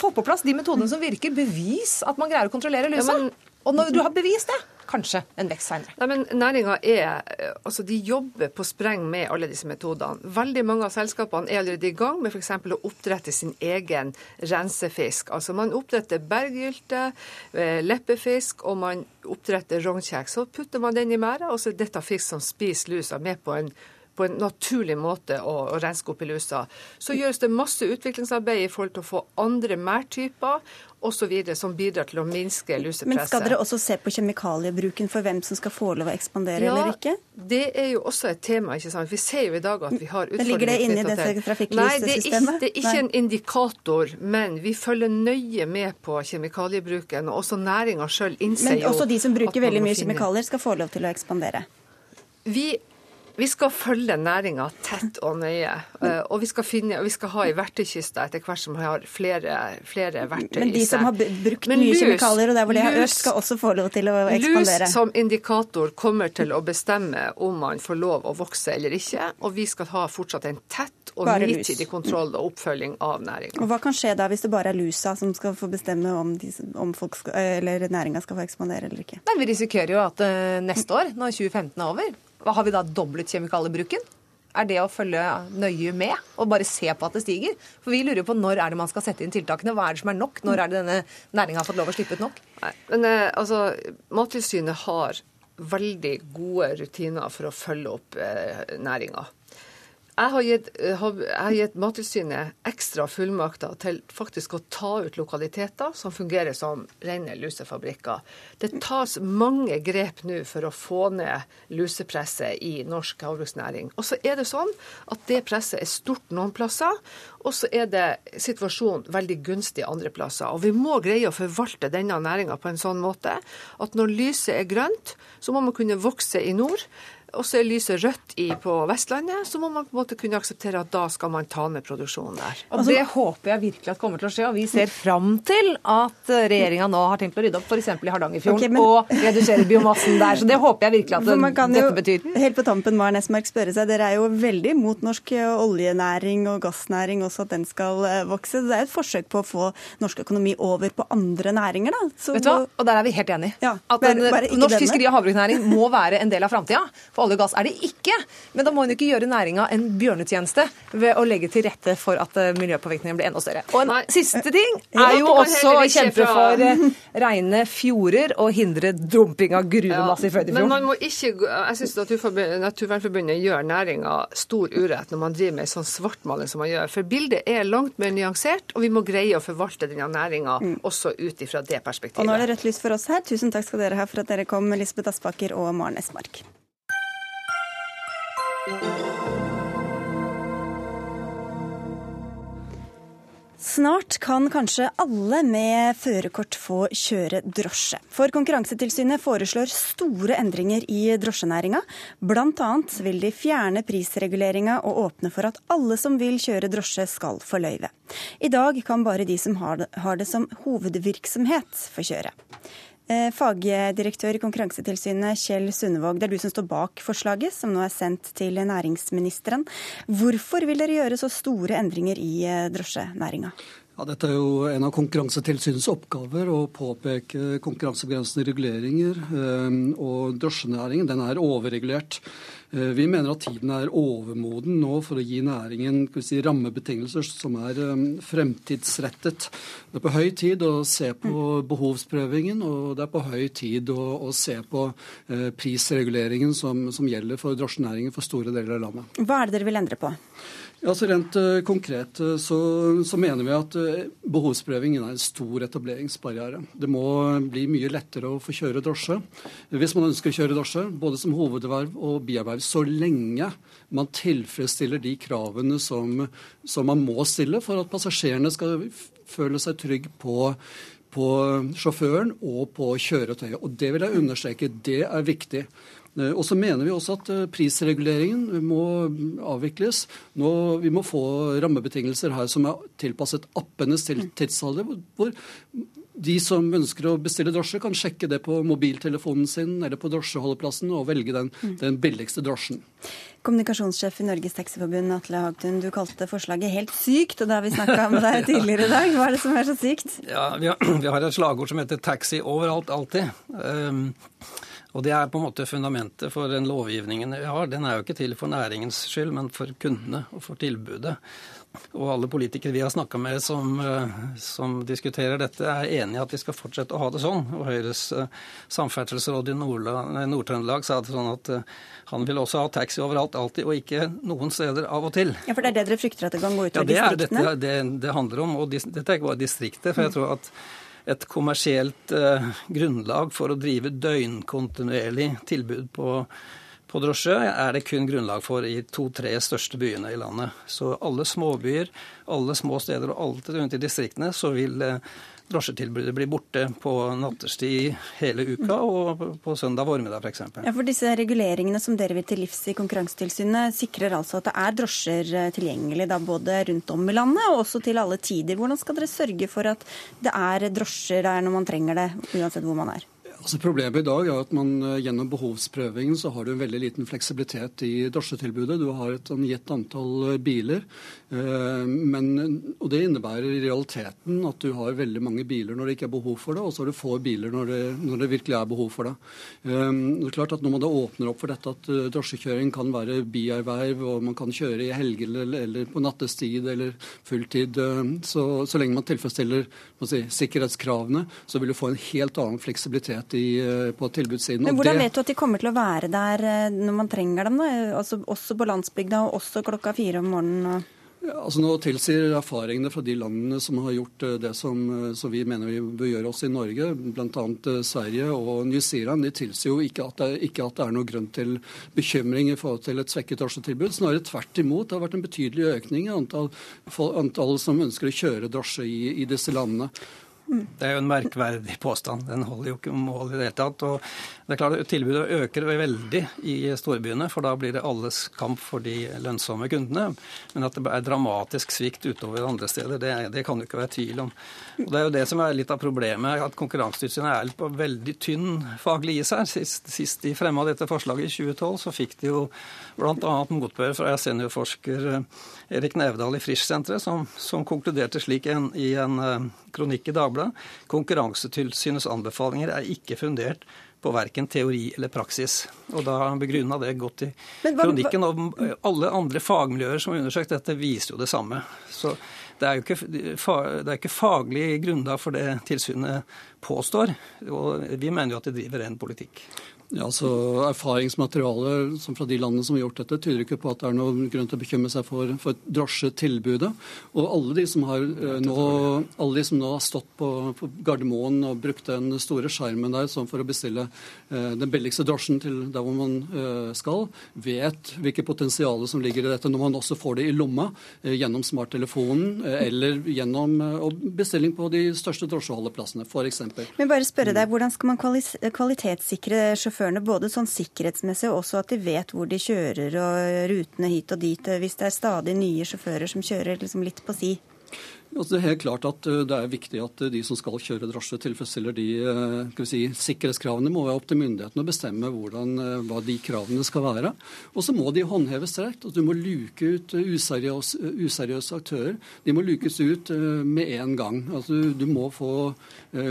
Få på plass de metodene som virker. Bevis at man greier å kontrollere lusa. Ja. Og når du har bevist det, kanskje en vekst senere. Nei, men Næringa er Altså, de jobber på spreng med alle disse metodene. Veldig mange av selskapene er allerede i gang med f.eks. å oppdrette sin egen rensefisk. Altså man oppdretter berggylte, eh, leppefisk, og man oppdretter rognkjeks. Så putter man den i merda, og så er dette fisk som spiser lusa, med på en på en naturlig måte å, å renske opp i lusa. Så gjøres det masse utviklingsarbeid i forhold til å få andre mærtyper osv. som bidrar til å minske lusepresset. Men skal dere også se på kjemikaliebruken for hvem som skal få lov å ekspandere ja, eller ikke? Det er jo også et tema. ikke sant? Vi ser jo i dag at vi har utfordringer Ligger det inne i dette trafikklyssystemet? Nei, det er, ikke, det er ikke en indikator, men vi følger nøye med på kjemikaliebruken. Og også næringa sjøl innser jo Men også de som bruker veldig mye kjemikalier, skal få lov til å ekspandere? Vi vi skal følge næringa tett og nøye. Eh, og vi skal, finne, og vi skal ha i verktøykista etter hvert som har flere, flere verktøy Men de som har brukt Men mye lus, kjemikalier og der hvor de har økt, skal også få lov til å ekspandere? Lus som indikator kommer til å bestemme om man får lov å vokse eller ikke. Og vi skal ha fortsatt en tett og nitidig kontroll og oppfølging av næringa. Og hva kan skje da hvis det bare er lusa som skal få bestemme om, de, om næringa skal få ekspandere eller ikke? Nei, Vi risikerer jo at uh, neste år, når 2015 er over, har vi da doblet kjemikaliebruken? Er det å følge nøye med og bare se på at det stiger? For vi lurer på når er det man skal sette inn tiltakene. Hva er det som er nok? Når er det denne næringa har fått lov å slippe ut nok? Nei, men eh, altså, Mattilsynet har veldig gode rutiner for å følge opp eh, næringa. Jeg har gitt, har, har gitt Mattilsynet ekstra fullmakter til faktisk å ta ut lokaliteter som fungerer som rene lusefabrikker. Det tas mange grep nå for å få ned lusepresset i norsk havbruksnæring. Og så er det sånn at det presset er stort noen plasser, og så er det situasjonen veldig gunstig andre plasser. Og vi må greie å forvalte denne næringa på en sånn måte at når lyset er grønt, så må man kunne vokse i nord og så er lyset rødt i, på Vestlandet, så må man på en måte kunne akseptere at da skal man ta ned produksjonen der. Og altså, Det håper jeg virkelig at kommer til å skje. Og vi ser fram til at regjeringa nå har tenkt å rydde opp f.eks. i Hardangerfjorden okay, men... og redusere biomassen der. Så det håper jeg virkelig at det, dette jo, betyr. Helt på tampen, Maren Esmark spørre seg, Dere er jo veldig mot norsk oljenæring og gassnæring også, at den skal eh, vokse. Det er et forsøk på å få norsk økonomi over på andre næringer, da. Så, Vet du hva? Og der er vi helt enige. Ja, at bare, bare norsk fiskeri- og havbruksnæring må være en del av framtida. Olje og gass er det ikke. Men da må hun ikke gjøre næringa en bjørnetjeneste ved å legge til rette for at eh, miljøpåvirkningen blir enda større. Og en Nei. siste ting er jo også å kjempe for eh, rene fjorder og hindre dumping av gruvemasse i Førdefjorden. Men man må ikke, jeg syns Naturvernforbundet gjør næringa stor urett når man driver med sånn svartmaling som man gjør. For bildet er langt mer nyansert, og vi må greie å forvalte denne næringa mm. også ut ifra det perspektivet. Og nå er det rødt lys for oss her. Tusen takk skal dere ha for at dere kom, Lisbeth Aspaker og Maren Esmark. Snart kan kanskje alle med førerkort få kjøre drosje. For Konkurransetilsynet foreslår store endringer i drosjenæringa. Bl.a. vil de fjerne prisreguleringa og åpne for at alle som vil kjøre drosje, skal få løyve. I dag kan bare de som har det som hovedvirksomhet, få kjøre. Eh, fagdirektør i Konkurransetilsynet Kjell Sundevåg, det er du som står bak forslaget, som nå er sendt til næringsministeren. Hvorfor vil dere gjøre så store endringer i eh, drosjenæringa? Ja, dette er jo en av Konkurransetilsynets oppgaver å påpeke konkurransebegrensende reguleringer. Eh, og drosjenæringen den er overregulert. Eh, vi mener at tiden er overmoden nå for å gi næringen si, rammebetingelser som er um, fremtidsrettet. Det er på høy tid å se på behovsprøvingen, og det er på høy tid å, å se på uh, prisreguleringen som, som gjelder for drosjenæringen for store deler av landet. Hva er det dere vil endre på? Ja, Rent uh, konkret uh, så, så, mener vi at behovsprøving behovsprøvingen er en stor etableringsbarriere. Det må bli mye lettere å få kjøre drosje hvis man ønsker å kjøre drosje, både som hovedverv og bierverv, så lenge man tilfredsstiller de kravene som, som man må stille for at passasjerene skal føle seg trygg på på sjåføren og på kjøretøyet. Og Det vil jeg understreke, det er viktig. Eh, og så mener vi også at eh, prisreguleringen må avvikles. Nå, vi må få rammebetingelser her som er tilpasset appenes tidsalder, hvor de som ønsker å bestille drosje, kan sjekke det på mobiltelefonen sin eller på drosjeholdeplassen og velge den, mm. den billigste drosjen. Kommunikasjonssjef i Norges Taxiforbund, Atle Hagtun, du kalte forslaget helt sykt, og det har vi snakka med deg tidligere i dag. Hva er det som er så sykt? Ja, Vi har, vi har et slagord som heter 'taxi overalt, alltid'. Um, og Det er på en måte fundamentet for den lovgivningen vi har. Den er jo ikke til for næringens skyld, men for kundene og for tilbudet. Og alle politikere vi har snakka med som, eh, som, diskuterer dette, er enig i at vi skal fortsette å ha det sånn. Og Høyres uh, samferdselsråd i Nord-Trøndelag sa det sånn at han vil også ha taxi overalt alltid, og ikke noen steder av og til. Ja, For det er det dere frykter at det kan gå ut over ja, det distriktene? Ja, det er det det handler om. Og dette er ikke bare distriktet. for jeg tror at et kommersielt eh, grunnlag for å drive døgnkontinuerlig tilbud på, på drosje er det kun grunnlag for i to-tre største byene i landet. Så alle småbyer, alle små steder og alt rundt i distriktene, så vil eh, drosjetilbudet blir borte på nattestid hele uka og på søndag formiddag f.eks. Ja, for disse reguleringene som dere vil til livs i Konkurransetilsynet, sikrer altså at det er drosjer eh, tilgjengelig da både rundt om i landet og også til alle tider. Hvordan skal dere sørge for at det er drosjer der når man trenger det, uansett hvor man er? Altså Problemet i dag er at man eh, gjennom behovsprøvingen så har du en veldig liten fleksibilitet i drosjetilbudet. Du har et gitt antall eh, biler. Eh, men, og Det innebærer i realiteten at du har veldig mange biler når det ikke er behov for det, og så har du få biler når det, når det virkelig er behov for det. Det er klart at Når man da åpner opp for dette at drosjekjøring kan være bierverv, og man kan kjøre i helger eller på nattestid eller fulltid, så, så lenge man tilfredsstiller man si, sikkerhetskravene, så vil du få en helt annen fleksibilitet i, eh, på tilbudssiden. Men Hvordan det... vet du at de kommer til å være der eh, når man trenger dem? Altså, også på landsbygda og også klokka fire om morgenen? Ja, altså Nå tilsier erfaringene fra de landene som har gjort eh, det som, som vi mener vi bør gjøre oss i Norge, bl.a. Sverige og New Zealand, de tilsier jo ikke at, det, ikke at, det, er noe grunn til bekymring i forhold til et svekket drosjetilbud. Snarere tvert imot. Det har vært en betydelig økning i antall, antall som ønsker å kjøre drosje i, i disse landene. Det er jo en merkverdig påstand. Den holder jo ikke mål i det hele tatt. Og det er klart at Tilbudet øker veldig i storbyene, for da blir det alles kamp for de lønnsomme kundene. Men at det er dramatisk svikt utover andre steder, det, det kan det ikke være tvil om. Og Det er jo det som er litt av problemet, at Konkurransetilsynet er på veldig tynn faglig is her. Sist, sist de fremma dette forslaget i 2012, så fikk de jo bl.a. motbør fra seniorforsker Erik Nevdal i Frischsenteret, som, som, konkluderte slik en, i en uh, kronikk i Dagbladet. Konkurransetilsynets anbefalinger er ikke fundert på verken teori eller praksis. Og da begrunna det godt i kronikken. Og alle andre fagmiljøer som har undersøkt dette, viser jo det samme. Så det er jo ikke, det er ikke faglig grunnlag for det tilsynet påstår. Og vi mener jo at de driver ren politikk. Ja, så Erfaringsmaterialet som fra de landene som har gjort dette, tyder ikke på at det er noen grunn til å bekymre seg for, for drosjetilbudet. Og alle de, som har, eh, nå, alle de som nå har stått på, på Gardermoen og brukt den store skjermen der for å bestille eh, den billigste drosjen til der hvor man eh, skal, vet hvilket potensial som ligger i dette når man også får det i lomma eh, gjennom smarttelefonen eh, eller gjennom eh, bestilling på de største drosjeholdeplassene, f.eks. Men bare spørre deg, Hvordan skal man kvalitetssikre sjåfører? Sjåførene både sånn sikkerhetsmessig og også at de vet hvor de kjører og rutene hit og dit, hvis det er stadig nye sjåfører som kjører liksom litt på si? Altså, det er helt klart at uh, det er viktig at uh, de som skal kjøre drosje, tilfredsstiller de uh, si, sikkerhetskravene. må være opp til myndighetene å bestemme hvordan, hva de kravene skal være. Og så må de håndheves strekt. Du må luke ut useriøse, useriøse aktører. De må lukes ut med en gang. Altså, du må få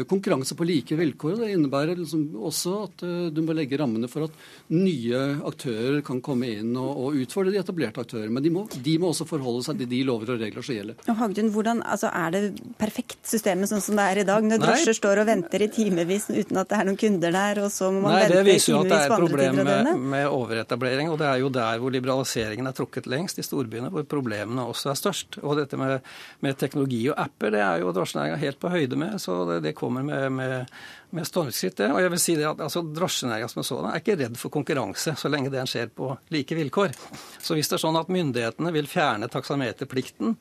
konkurranse på like vilkår. Det innebærer liksom også at du må legge rammene for at nye aktører kan komme inn og, og utfordre de etablerte aktørene. Men de må, de må, også forholde seg til de lover og regler som gjelder. Og Hagdun, hvordan, altså, Er det perfekt systemet sånn som det er i dag, når drosjer står og venter i timevis uten at det er noen kunder der, og så må man Nei, vente i timevis på andre tider av døgnet? Det viser jo at det er et problem med, med overetablering, og det er jo der hvor liberaliseringen er trukket lengst, i storbyene, hvor problemene også er størst. Og dette med, med teknologi og apper, det er jo drosjenæringa helt på høyde med, så det, det kommer med, med med stormskritt. Og jeg vil si det at altså, Drosjenæringa som sådan er ikke redd for konkurranse, så lenge den skjer på like vilkår. Så hvis det er sånn at myndighetene vil fjerne taksameterplikten,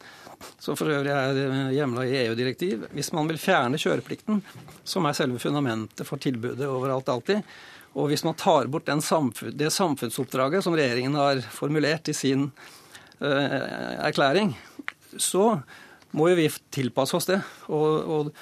som for øvrig er hjemla i EU-direktiv Hvis man vil fjerne kjøreplikten, som er selve fundamentet for tilbudet overalt alltid, og hvis man tar bort samfunn, det samfunnsoppdraget som regjeringen har formulert i sin uh, erklæring, så må jo vi tilpasse oss det. Og, og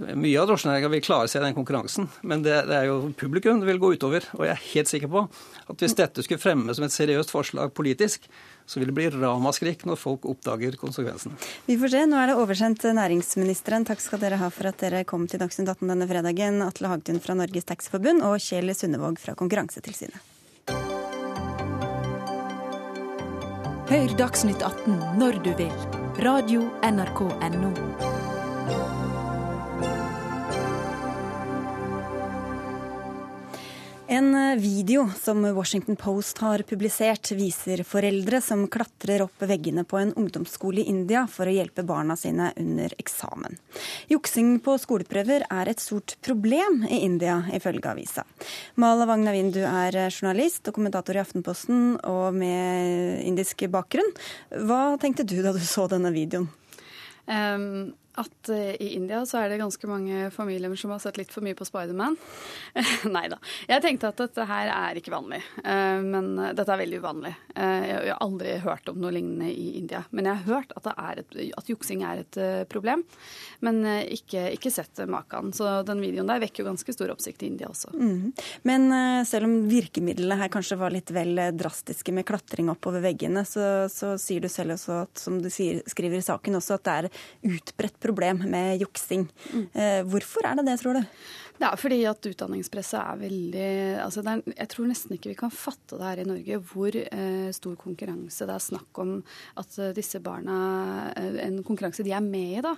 mye av drosjenæringa vil klare seg i den konkurransen, men det, det, er jo publikum det vil gå utover. Og jeg er helt sikker på at hvis dette skulle fremme som et seriøst forslag politisk, så vil det bli ramaskrik når folk oppdager konsekvensene. Vi får se. Nå er det oversendt næringsministeren. Takk skal dere ha for at dere kom til Dagsnytt 18 denne fredagen. Atle Hagtun fra Norges Taxiforbund og Kjell Sundevåg fra Konkurransetilsynet. Hør Dagsnytt 18 når du vil. Radio NRK Radio.nrk.no. En eh, video som Washington Post har publisert, viser foreldre som klatrer opp veggene på en ungdomsskole i India for å hjelpe barna sine under eksamen. Juksing på skoleprøver er et stort problem i India, ifølge avisa. Mala Wagnavind, du er journalist og kommentator i Aftenposten og med indisk bakgrunn. Hva tenkte du da du så denne videoen? Um, at uh, i India så er det ganske mange familier som har sett litt for mye på Spiderman. Nei da. Jeg tenkte at dette her er ikke vanlig, uh, men dette er veldig uvanlig. jeg, har aldri hørt om noe lignende i India. Men jeg har hørt at, et, at juksing er et problem, men ikke, ikke, sett maken. Så den videoen der vekker jo ganske stor oppsikt i India også. Mm. Men selv om virkemidlene her kanskje var litt vel drastiske med klatring oppover veggene, så, så sier du selv også at, som du sier, skriver i saken også, at det er utbredt problem med juksing. Mm. Hvorfor er det det, tror du? Det er fordi at utdanningspresset er veldig altså er, Jeg tror nesten ikke vi kan fatte det her i Norge hvor eh, stor konkurranse det er snakk om at eh, disse barna eh, En konkurranse de er med i, da.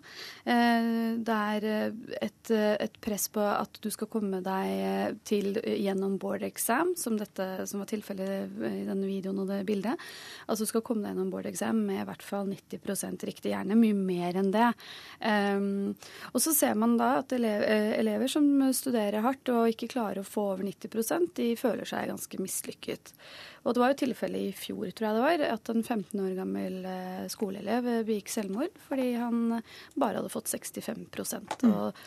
Eh, det er eh, et, eh, et, press på at du skal komme deg til gjennom board exam, som dette som var tilfellet i denne videoen og det bildet. Altså du skal komme deg gjennom board exam med i hvert fall 90% riktig, gjerne mye mer enn det. og så ser man da at elever, elever som studerer hardt og ikke klarer å få over 90% de føler seg ganske mislykket. Og det var jo tilfellet i fjor, tror jeg det var, at en 15 år gammel eh, skoleelev begikk selvmord fordi han bare hadde fått 65 mm. og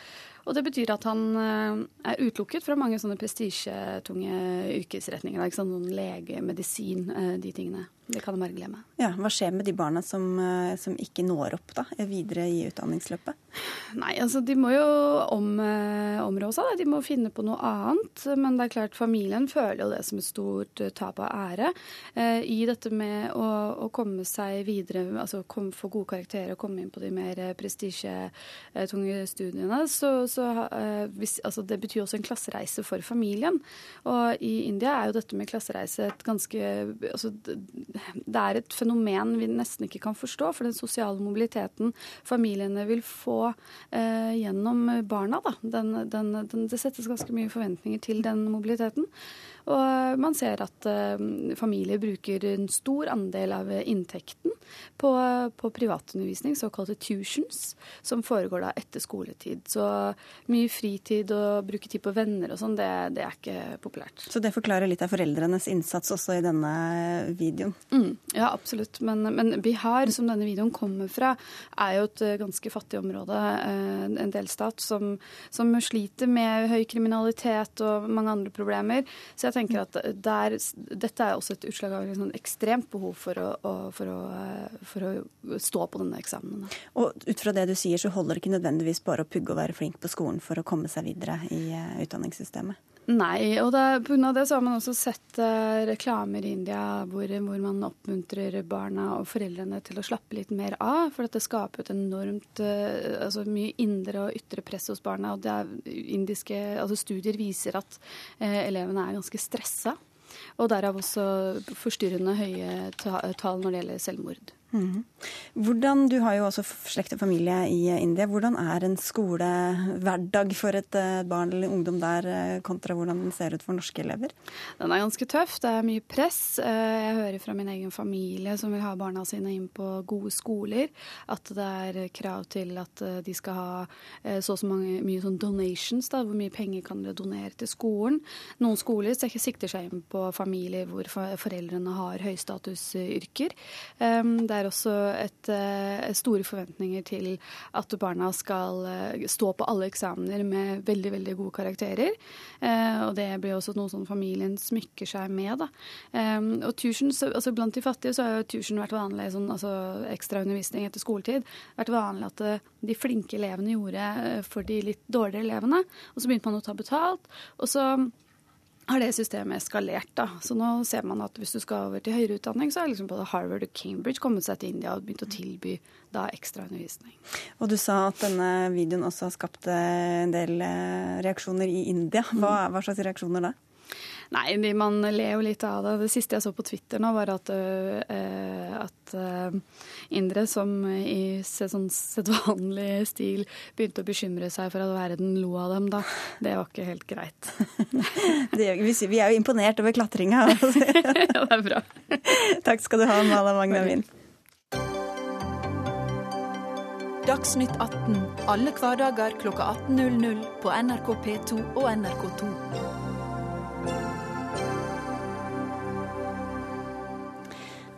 og det betyr at han eh, er utelukket fra mange sånne prestisjetunge yrkesretninger. Ikke sånn lege, medisin, eh, de tingene. Det kan de bare glemme. Ja, Hva skjer med de barna som, eh, som, ikke når opp da, videre i utdanningsløpet? Nei, altså De må jo om, områ seg. De må finne på noe annet. Men det er klart familien føler jo det som et stort tap av ære. I dette med å, å komme seg videre, altså kom, få gode karakterer og komme inn på de mer prestisjetunge studiene, så, så eh, hvis, altså det betyr også en klassereise for familien. Og i India er jo dette med klassereise et ganske altså Det er et fenomen vi nesten ikke kan forstå. For den sosiale mobiliteten familiene vil få eh, gjennom barna, da. Den, den, den, det settes ganske mye forventninger til den mobiliteten. Og man ser at uh, familier bruker en stor andel av inntekten på, på privatundervisning, såkalte tuitions, som foregår da etter skoletid. Så mye fritid og bruke tid på venner og sånn, det, det, er ikke populært. Så det forklarer litt av foreldrenes innsats også i denne videoen? Mm, ja, absolutt. Men, men, Bihar, som denne videoen kommer fra, er jo et eh, ganske fattig område, eh, en delstat, som, som, sliter med høy kriminalitet og mange andre problemer. Så jeg tenker at der, dette er også et utslag av sånn ekstremt behov for å, for, å, for å, stå på denne eksamen. Og ut fra det du sier, så holder det ikke nødvendigvis bare å pugge og være flink på skolen for å komme seg videre i eh, utdanningssystemet? Nei, og pga. det så har man også sett uh, reklamer i India hvor, hvor, man oppmuntrer barna og foreldrene til å slappe litt mer av. For det skaper et enormt uh, altså mye indre og ytre press hos barna. og er, indiske, altså Studier viser at uh, elevene er ganske stressa. Og derav også forstyrrende høye tall når det gjelder selvmord. Mm. Hvordan, Du har jo også slekt og familie i India. Hvordan er en skolehverdag for et eh, barn eller ungdom der, eh, kontra hvordan den ser ut for norske elever? Den er ganske tøff. Det er mye press. Eh, jeg hører fra min egen familie som vil ha barna sine inn på gode skoler, at det er krav til at de skal ha så og så mange, mye sånn donations, da, hvor mye penger kan dere donere til skolen. Noen skoler sikter seg inn på familier hvor foreldrene har høystatusyrker. Det er også et, eh, store forventninger til at barna skal eh, stå på alle eksamener med veldig veldig gode karakterer. Eh, og det blir også noe som familien smykker seg med. Da. Og tusen, altså Blant de fattige så har jo tusen vært vanlig, sånn, altså ekstra undervisning etter skoletid. vært vanlig at de flinke elevene gjorde for de litt dårligere elevene. Og så begynte man å ta betalt. og så har det systemet eskalert. da. Så nå ser man at hvis du skal over til høyere utdanning, så har liksom både Harvard og Cambridge kommet seg til India og begynt å tilby da ekstraundervisning. Og du sa at denne videoen også har skapt eh, en del eh, reaksjoner i India. Hva, hva slags reaksjoner da? Nei, man ler jo litt av det. Det siste jeg så på Twitter nå, var at, uh, at uh, indre, som i sånn sedvanlig stil begynte å bekymre seg for at verden lo av dem, da. Det var ikke helt greit. det, vi er jo imponert over klatringa. ja, det er bra. Takk skal du ha, Mala Magnamin. Dagsnytt 18 alle hverdager klokka 18.00 på NRK P2 og NRK2.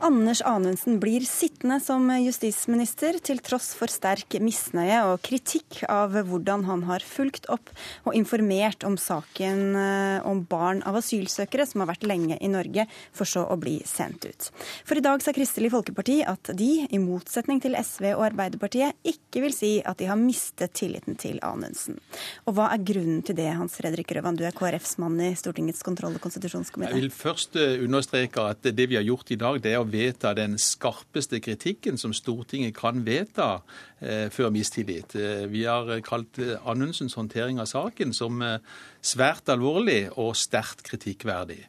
Anders Anundsen blir sittende som justisminister, til tross for sterk misnøye og kritikk av hvordan han har fulgt opp og informert om saken eh, om barn av asylsøkere som har vært lenge i Norge, for så å bli sendt ut. For i dag sa Kristelig Folkeparti at de, i motsetning til SV og Arbeiderpartiet, ikke vil si at de har mistet tilliten til Anundsen. Og hva er grunnen til det, Hans Fredrik Røvan, du er KrFs mann i Stortingets kontroll- og konstitusjonskomité? Jeg vil først eh, understreke at det vi har gjort i dag, det er å vedta den skarpeste kritikken som Stortinget kan vedta eh, før mistillit. Eh, vi har kalt eh, Anundsens håndtering av saken som eh, svært alvorlig og sterkt kritikkverdig.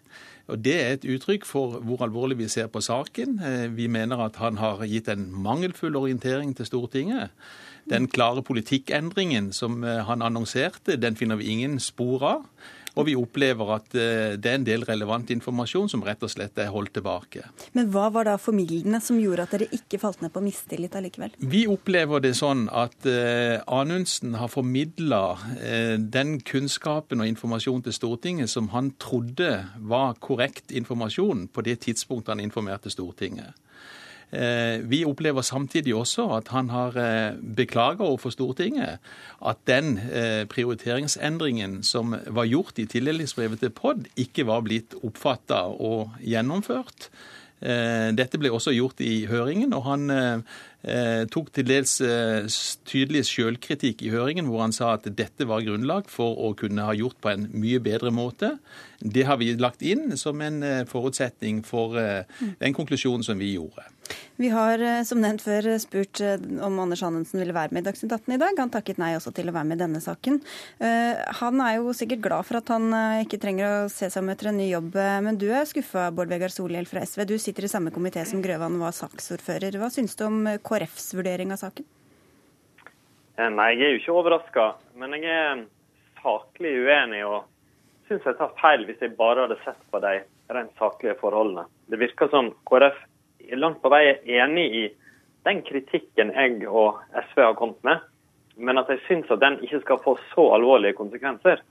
Og Det er et uttrykk for hvor alvorlig vi ser på saken. Eh, vi mener at han har gitt en mangelfull orientering til Stortinget. Den klare politikkendringen som eh, han annonserte, den finner vi ingen spor av. Og vi opplever at eh, det er en del relevant informasjon som rett og slett er holdt tilbake. Men hva var da formildende som gjorde at dere ikke falt ned på mistillit allikevel? Vi opplever det sånn at uh, Anundsen har formidla uh, den kunnskapen og informasjon til Stortinget som han trodde var korrekt informasjon på det tidspunktet han informerte Stortinget. Eh, vi opplever samtidig også at han har beklaget beklaga overfor Stortinget at den eh, prioriteringsendringen som var gjort i tildelingsbrevet til POD, ikke var blitt oppfatta og gjennomført. Dette ble også gjort i høringen, og han tok til dels tydelig sjølkritikk i høringen, hvor han sa at dette var grunnlag for å kunne ha gjort på en mye bedre måte. Det har vi lagt inn som en forutsetning for den konklusjonen som vi gjorde. Vi har eh, som nevnt før spurt eh, om Anders Anundsen ville være med i Dagsnytt 18 i dag. Han takket nei også til å være med i denne saken. Eh, han er jo sikkert glad for at han ikke trenger å se seg om etter en ny jobb, men du er skuffa, Bård Vegar Solhjell fra SV. Du sitter i samme komité som Grøvan var saksordfører. Hva syns du om KrFs vurdering av saken? Nei, jeg er jo ikke overraska, men jeg er saklig uenig og syns jeg tar feil hvis jeg bare hadde sett på de rent saklige forholdene. Det virker som KrF langt på vei enig i den kritikken jeg og SV har kommet med, men at jeg syns at den ikke skal få så alvorlige konsekvenser.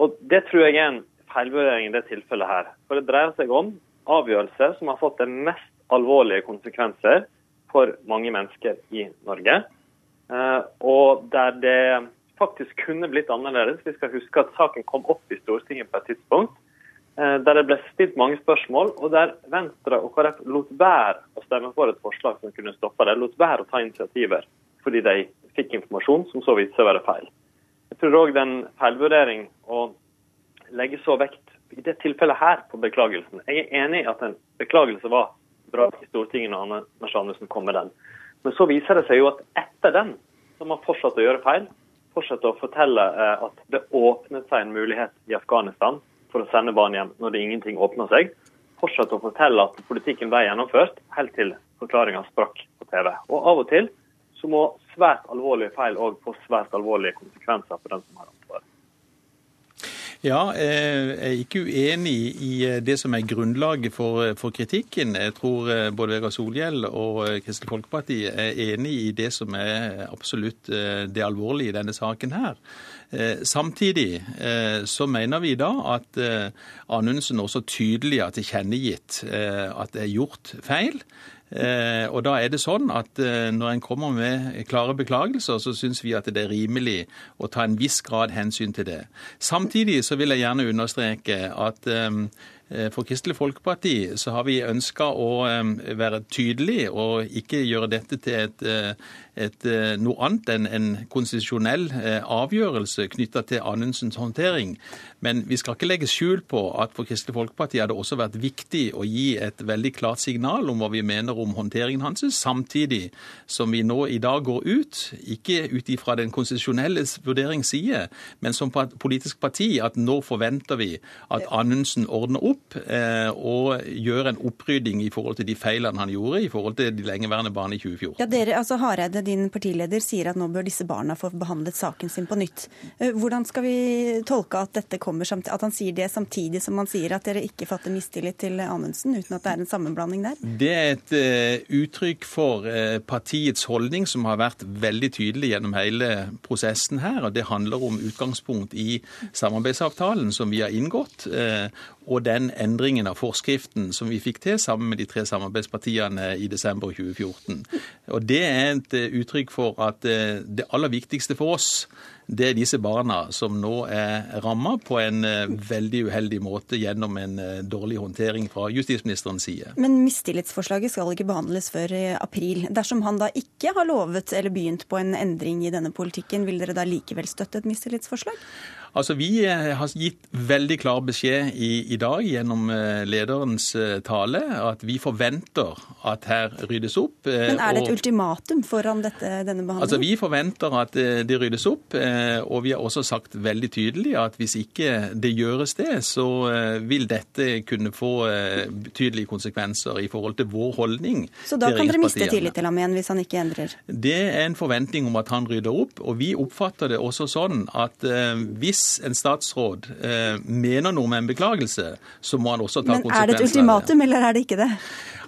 Og Det tror jeg er en feilvurdering i det tilfellet her. For det dreier seg om avgjørelser som har fått de mest alvorlige konsekvenser for mange mennesker i Norge. Eh, og der det faktisk kunne blitt annerledes. Vi skal huske at saken kom opp i Stortinget på et tidspunkt der det ble stilt mange spørsmål, og der Venstre og KrF lot være å stemme for et forslag som kunne stoppe det. Lot være å ta initiativer fordi de fikk informasjon som så viste seg å være feil. Jeg tror òg den feilvurdering å legge så vekt i det tilfellet her på beklagelsen. Jeg er enig i at en beklagelse var bra i Stortinget når Anders Anundsen kom med den. Men så viser det seg jo at etter den så har man fortsatt å gjøre feil. Fortsatt å fortelle eh, at det åpnet seg en mulighet i Afghanistan for å sende barn hjem når det ingenting åpna seg. Fortsatt å fortelle at politikken ble gjennomført, helt til forklaringa sprakk på TV. Og av og til så må svært alvorlige feil òg få svært alvorlige konsekvenser for den som har ansvaret. Ja, jeg er ikke uenig i det som er grunnlaget for, for kritikken. Jeg tror eh, både Vegard Solhjell og eh, Kristelig Folkeparti er enig i det som er absolutt eh, det alvorlige i denne saken her. Samtidig så mener vi da at Anundsen også tydelig har tilkjennegitt at det er gjort feil. Eh, og da er det sånn at eh, Når en kommer med klare beklagelser, så syns vi at det er rimelig å ta en viss grad hensyn til det. Samtidig så vil jeg gjerne understreke at eh, for Kristelig Folkeparti så har vi ønska å være tydelig og ikke gjøre dette til et et, eh, noe annet enn en konstitusjonell eh, avgjørelse knytta til Anundsens håndtering. Men vi skal ikke legge skjul på at for Kristelig Folkeparti har det også vært viktig å gi et veldig klart signal om hva vi mener om håndteringen hans, samtidig som vi nå i dag går ut, ikke ut ifra den konstitusjonelle vurderingsside, men som politisk parti, at nå forventer vi at Anundsen ordner opp eh, og gjør en opprydding i forhold til de feilene han gjorde i forhold til de lengeværende barna i 2014. Ja, dere, altså Hareide, din partileder sier at nå bør disse barna få behandlet saken sin på nytt. Eh, hvordan skal vi tolke at dette kommer at han sier det samtidig som han sier at dere ikke fatter mistillit til Amundsen, uten at det er en sammenblanding der? Det er et uh, uttrykk for uh, partiets holdning som har vært veldig tydelig gjennom hele prosessen her. og Det handler om utgangspunkt i samarbeidsavtalen som vi har inngått. Uh, og den endringen av forskriften som vi fikk til sammen med de tre samarbeidspartiene i desember 2014. Og Det er et uttrykk for at eh, det aller viktigste for oss, det er disse barna som nå er ramma på en eh, veldig uheldig måte gjennom en eh, dårlig håndtering fra justisministerens side. Men mistillitsforslaget skal ikke behandles før i april. Dersom han da ikke har lovet eller begynt på en endring i denne politikken, vil dere da likevel støtte et mistillitsforslag? Altså, Vi eh, har gitt veldig klar beskjed i, i, dag gjennom eh, lederens eh, tale at vi forventer at her ryddes opp. Men Er det et og, ultimatum foran dette, denne behandlingen? Altså, Vi forventer at det ryddes opp, og vi har også sagt veldig tydelig at hvis ikke det gjøres det, så vil dette kunne få betydelige konsekvenser i forhold til vår holdning. Så da kan dere miste tillit til ham igjen hvis han ikke endrer? Det er en forventning om at han rydder opp, og vi oppfatter det også sånn at hvis hvis en statsråd eh, mener noe med en beklagelse, så må han også ta konsekvenser. Men er det et ultimatum, eller er det ikke det?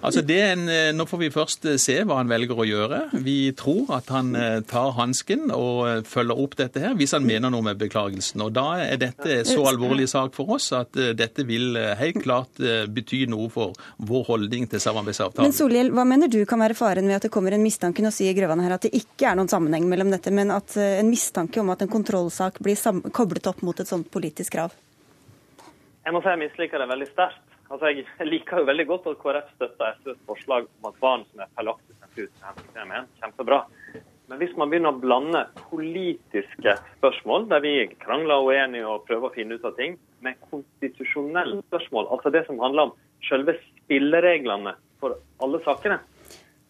Altså en, eh, Nå får vi først eh, se hva han velger å gjøre. Vi tror at han eh, tar hansken og følger opp dette her, hvis han mener noe med beklagelsen. Og Da er dette så alvorlig sak for oss at dette vil helt klart bety noe for vår holdning til samarbeidsavtalen. Men Solhjell, hva mener du kan være faren ved at det kommer en mistanke? Nå sier Grøvan her at det ikke er noen sammenheng mellom dette, men at en mistanke om at en kontrollsak blir koblet opp mot et sånt politisk krav? Jeg må si jeg misliker det veldig sterkt. Altså, Jeg liker jo veldig godt at KrF støtter SVs forslag om at barn som er feilaktig sendt ut kjempebra. Men hvis man begynner å blande politiske spørsmål, der vi krangler og er uenige og prøver å finne ut av ting, med konstitusjonelle spørsmål, altså det som handler om selve spillereglene for alle sakene,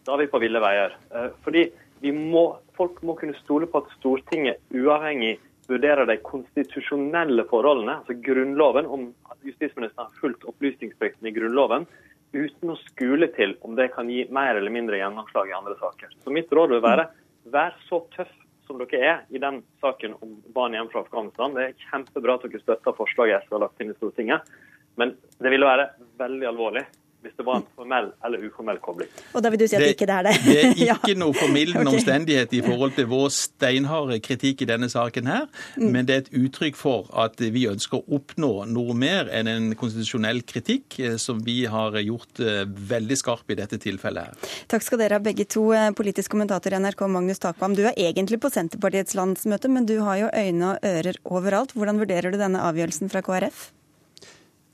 da er vi på ville veier. Eh, fordi må, folk må kunne stole på at Stortinget uavhengig vurderer de konstitusjonelle forholdene, altså Grunnloven, om justisministeren har fulgt opplysningsplikten i Grunnloven, uten å skule til om det kan gi mer eller mindre gjennomslag i andre saker. Så mitt råd vil være vær så tøff som dere er i den saken om barn hjem fra Afghanistan. Det er kjempebra at dere støtter forslaget SV har lagt inn i Stortinget, men det ville være veldig alvorlig hvis det var en formell eller uformell kobling. Og da vil du si at Det- ikke det er det? Det er ikke noe formildende okay. omstendighet i forhold til vår steinharde kritikk i denne saken her, Mm. men det er et uttrykk for at vi ønsker å oppnå noe mer enn en konstitusjonell kritikk, eh, som vi har gjort eh, veldig skarp i dette tilfellet her. Takk skal dere ha begge to. Eh, Politisk kommentator i NRK Magnus Takvam, du er egentlig på Senterpartiets landsmøte, men du har jo øyne og ører overalt. Hvordan vurderer du denne avgjørelsen fra KrF?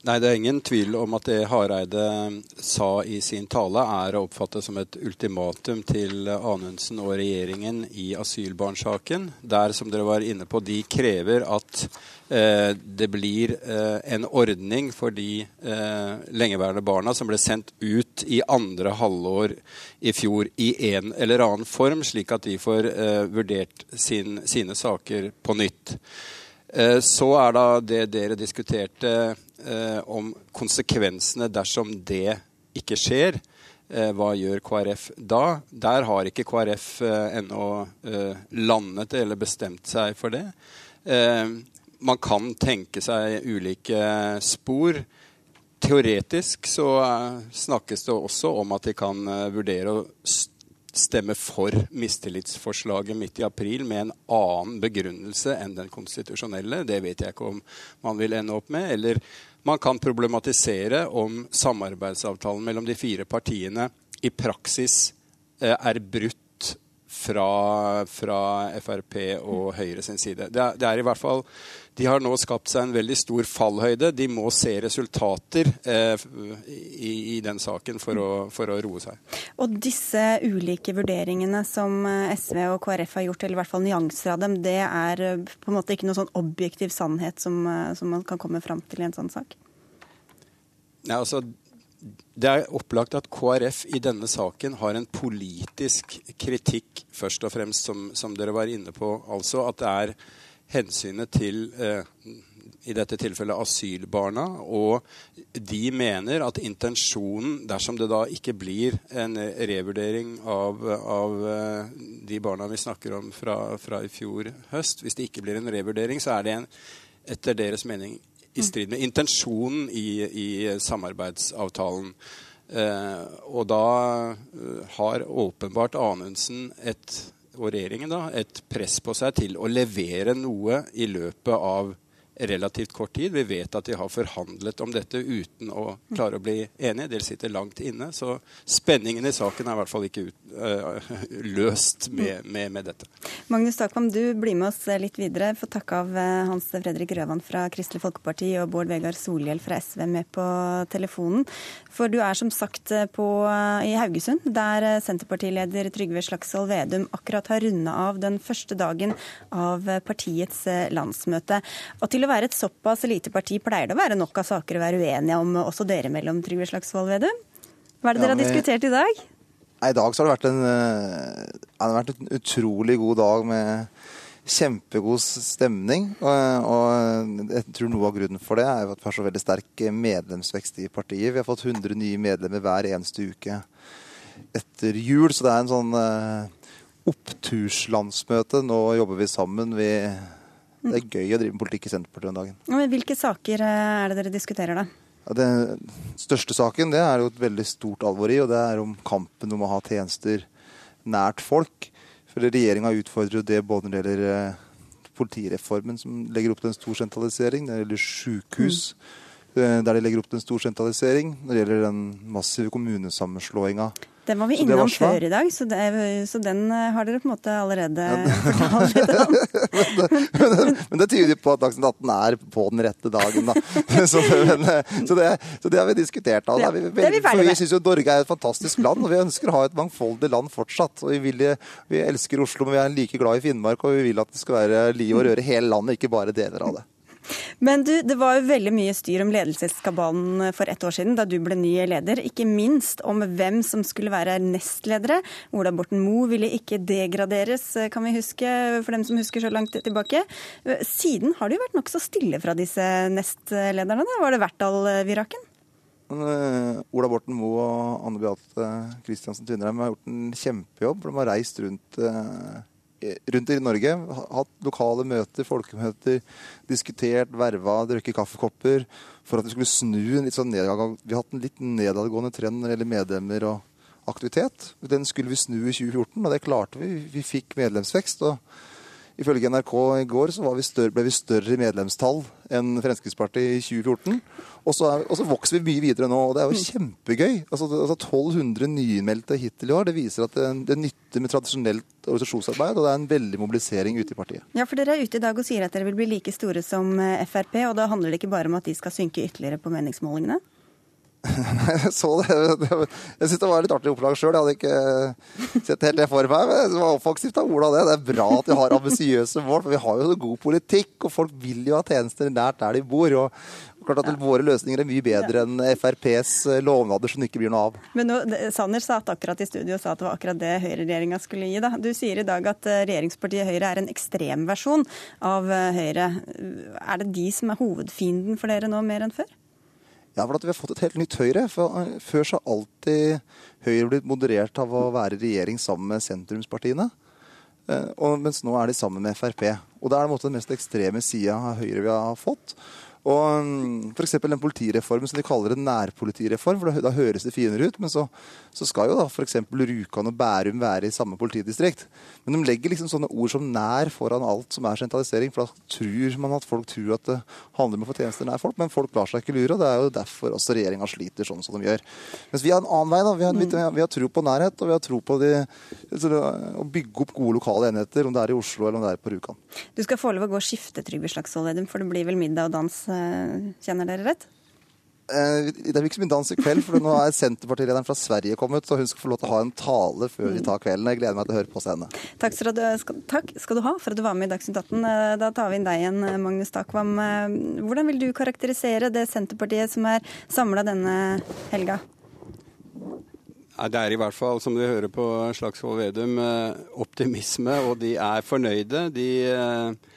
Nei, Det er ingen tvil om at det Hareide sa i sin tale, er å oppfatte som et ultimatum til Anundsen og regjeringen i asylbarnsaken. Der, som dere var inne på, de krever at eh, det blir eh, en ordning for de eh, lengeværende barna som ble sendt ut i andre halvår i fjor i en eller annen form, slik at de får eh, vurdert sin, sine saker på nytt. Eh, Så er da det dere diskuterte eh, om konsekvensene dersom det ikke skjer. Eh, hva gjør KrF da? Der har ikke KrF eh, ennå eh, landet eller bestemt seg for det. Eh, man kan tenke seg ulike spor. Teoretisk så eh, snakkes det også om at de kan vurdere å stemme for mistillitsforslaget midt i april med en annen begrunnelse enn den konstitusjonelle. Det vet jeg ikke om man vil ende opp med. Eller man kan problematisere om samarbeidsavtalen mellom de fire partiene i praksis eh, er brutt fra, fra Frp og Høyre sin side. Det er, det er i hvert fall De har nå skapt seg en veldig stor fallhøyde. De må se resultater eh, i, i den saken for å, for å roe seg. Og disse ulike vurderingene som eh, SV og KrF har gjort, eller i hvert fall nyanser av dem, det er eh, på en måte ikke noen sånn objektiv sannhet som, eh, som man kan komme fram til i en sånn sak? Nei, altså, det er opplagt at KrF i denne saken har en politisk kritikk, først og fremst, som, som dere var inne på. Altså at det er hensynet til eh, i dette tilfellet asylbarna. Og de mener at intensjonen, dersom det da ikke blir en revurdering av, av eh, de barna vi snakker om fra, fra i fjor høst, hvis det ikke blir en revurdering, så er det en, etter deres mening i strid med intensjonen i, i samarbeidsavtalen. Eh, og da eh, har åpenbart Anundsen et, og regjeringen da, et press på seg til å levere noe i løpet av relativt kort tid. Vi vet at de har forhandlet om dette uten å klare å bli enige. Dere sitter langt inne. Så spenningen i saken er i hvert fall ikke ut, uh, løst med, med, med dette. Magnus Takvam, du blir med oss litt videre. Få takke av eh, Hans Fredrik Røvan fra Kristelig Folkeparti og Bård Vegar Solhjell fra SV med på telefonen. For du er som sagt eh, på, i Haugesund, der Senterpartileder Trygve Slagsvold Vedum akkurat har runda av den første dagen av partiets landsmøte. Og til å være et såpass lite parti pleier det å være nok av saker å være uenige om, også dere mellom, Trygve Slagsvold Vedum? Hva er det Ja, dere har diskutert i dag? I dag så har det vært en, eh, det har vært en utrolig god dag med kjempegod stemning. Og, og jeg tror noe av grunnen for det er at vi har så veldig sterk medlemsvekst i partiet. Vi har fått 100 nye medlemmer hver eneste uke etter jul, så det er en sånn eh, oppturslandsmøte. Nå jobber vi sammen. Vi, det er gøy å drive med politikk i Senterpartiet om dagen. Men Hvilke saker eh, er det dere diskuterer, da? Den største saken det er jo et veldig stort alvor i, og det er om kampen om å ha tjenester nært folk. For Regjeringa utfordrer jo det både når det gjelder eh, politireformen, som legger opp til en stor sentralisering, når det gjelder sykehus, mm. der de legger opp til en stor sentralisering, når det gjelder den massive kommunesammenslåinga. Den var vi innom før i dag, så, det, så den eh, har dere på en måte allerede fortalt litt om. Men det tyder jo på at Dagsnytt 18 er på den rette dagen, da. Så, men, eh, så, det, så det har vi diskutert. Da. Ja, vi, det er vi for vi syns jo Norge er et fantastisk land, og vi ønsker å ha et mangfoldig land fortsatt. Og vi, vil, vi elsker Oslo, men vi er like glad i Finnmark, og vi vil at det skal være liv og røre hele landet, ikke bare deler av det. Men du, det var jo veldig mye styr om ledelseskabalen for ett år siden, da du ble ny leder. Ikke minst om hvem som skulle være nestledere. Ola Borten Moe ville ikke degraderes, kan vi huske, for dem som husker så langt tilbake. Siden har det jo vært nokså stille fra disse nestlederne. Da. Var det Vertal-viraken? Eh, Ola Borten Moe og Anne Beate Kristiansen Tvinnereim har gjort en kjempejobb. De har reist rundt eh, rundt i Norge. Hatt lokale møter, folkemøter, diskutert, verva, drukket kaffekopper. For at vi skulle snu en litt sånn nedgang. Vi har hatt en litt nedadgående trend når det gjelder medlemmer og aktivitet. Den skulle vi snu i 2014, og det klarte vi. Vi fikk medlemsvekst. og Ifølge NRK i går så vi større, ble vi større i medlemstall enn Fremskrittspartiet i 2014. Og så, er, og så, vokser vi mye videre nå, og det er jo kjempegøy. Altså, altså 1200 nyinnmeldte hittil i år. Det viser at det, det nytter med tradisjonelt organisasjonsarbeid, og det er en veldig mobilisering ute i partiet. Ja, for dere er ute i dag og sier at dere vil bli like store som eh, Frp, og da handler det ikke bare om at de skal synke ytterligere på meningsmålingene? Nei, jeg så det. Jeg syns det var litt artig opplag sjøl. Jeg hadde ikke sett helt det for meg. Men det var offensivt av Ola, det. Det er bra at vi har ambisiøse mål, for vi har jo så god politikk. Og folk vil jo ha tjenester nært der de bor. og klart at Våre løsninger er mye bedre enn FrPs eh, lovnader som det ikke blir noe av. Men nå, Sanner satt akkurat i studio sa at det var akkurat det høyreregjeringa skulle gi. Da. Du sier i dag at eh, regjeringspartiet Høyre er en ekstremversjon av eh, Høyre. Er det de som er hovedfienden for dere nå, mer enn før? Ja, for at vi har fått et helt nytt Høyre. For før så har alltid Høyre blitt moderert av å være i regjering sammen med sentrumspartiene. Eh, og, mens nå er de sammen med Frp. Og det er den mest ekstreme sida av Høyre vi har fått. Og mm, F.eks. den politireformen som de kaller en nærpolitireform. for Da høres det finere ut. Men så, så skal jo da f.eks. Rjukan og Bærum være i samme politidistrikt. Men de legger liksom sånne ord som nær foran alt som er sentralisering. For da tror man at folk tror at det handler om å få tjenester nær folk. Men folk lar seg ikke lure. og Det er jo derfor også regjeringa sliter sånn som de gjør. Mens vi har en annen vei. da. Vi har, vi, vi har tro på nærhet, og vi har tro på de, å bygge opp gode lokale enheter. Om det er i Oslo eller om det er på Rjukan. Du skal få lov å gå og skifte Trygve Slagsvold Vedum, for det blir vel middag og dans Eh, kjenner dere rett? Eh, det blir ikke så mye dans i kveld, for nå er Senterpartilederen fra Sverige kommet, så hun skal få lov til å ha en tale før vi tar kvelden. Jeg gleder meg til å høre på henne. Takk skal, du, skal, takk skal du ha for at du var med i Dagsnytt 18. Eh, da tar vi inn deg igjen, Magnus Takvam. Hvordan vil du karakterisere det Senterpartiet som er samla denne helga? Det er i hvert fall, som du hører på Slagsvold Vedum, optimisme, og de er fornøyde. De Eh,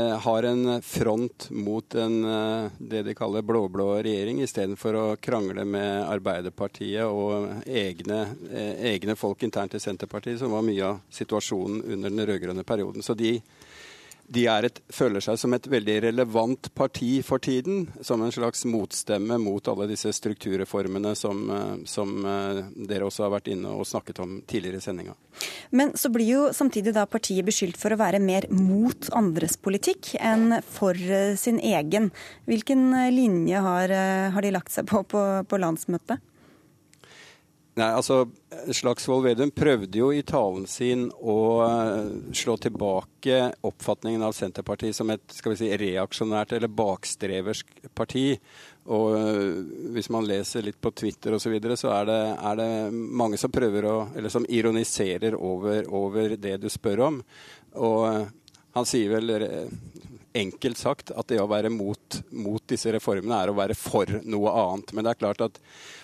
har en front mot en, eh, det de kaller blå-blå regjering, istedenfor å krangle med Arbeiderpartiet og egne, eh, egne, folk internt i Senterpartiet, som var mye av situasjonen under den rød-grønne perioden. Så de de et, føler seg som et veldig relevant parti for tiden. Som en slags motstemme mot alle disse strukturreformene som, eh, som eh, dere også har vært inne og snakket om tidligere i sendinga. Men så blir jo samtidig da partiet beskyldt for å være mer mot andres politikk enn for eh, sin egen. Hvilken linje har, har de lagt seg på på, på landsmøtet? Nei, altså Slagsvold Vedum prøvde jo i talen sin å eh, slå tilbake oppfatningen av Senterpartiet som et skal vi si, reaksjonært eller bakstreversk parti. Og eh, hvis man leser litt på Twitter osv., så, videre, så er det, er det, mange som prøver å Eller som ironiserer over, over det du spør om. Og eh, han sier vel enkelt sagt at det å være mot, mot disse reformene er å være for noe annet. Men det er klart at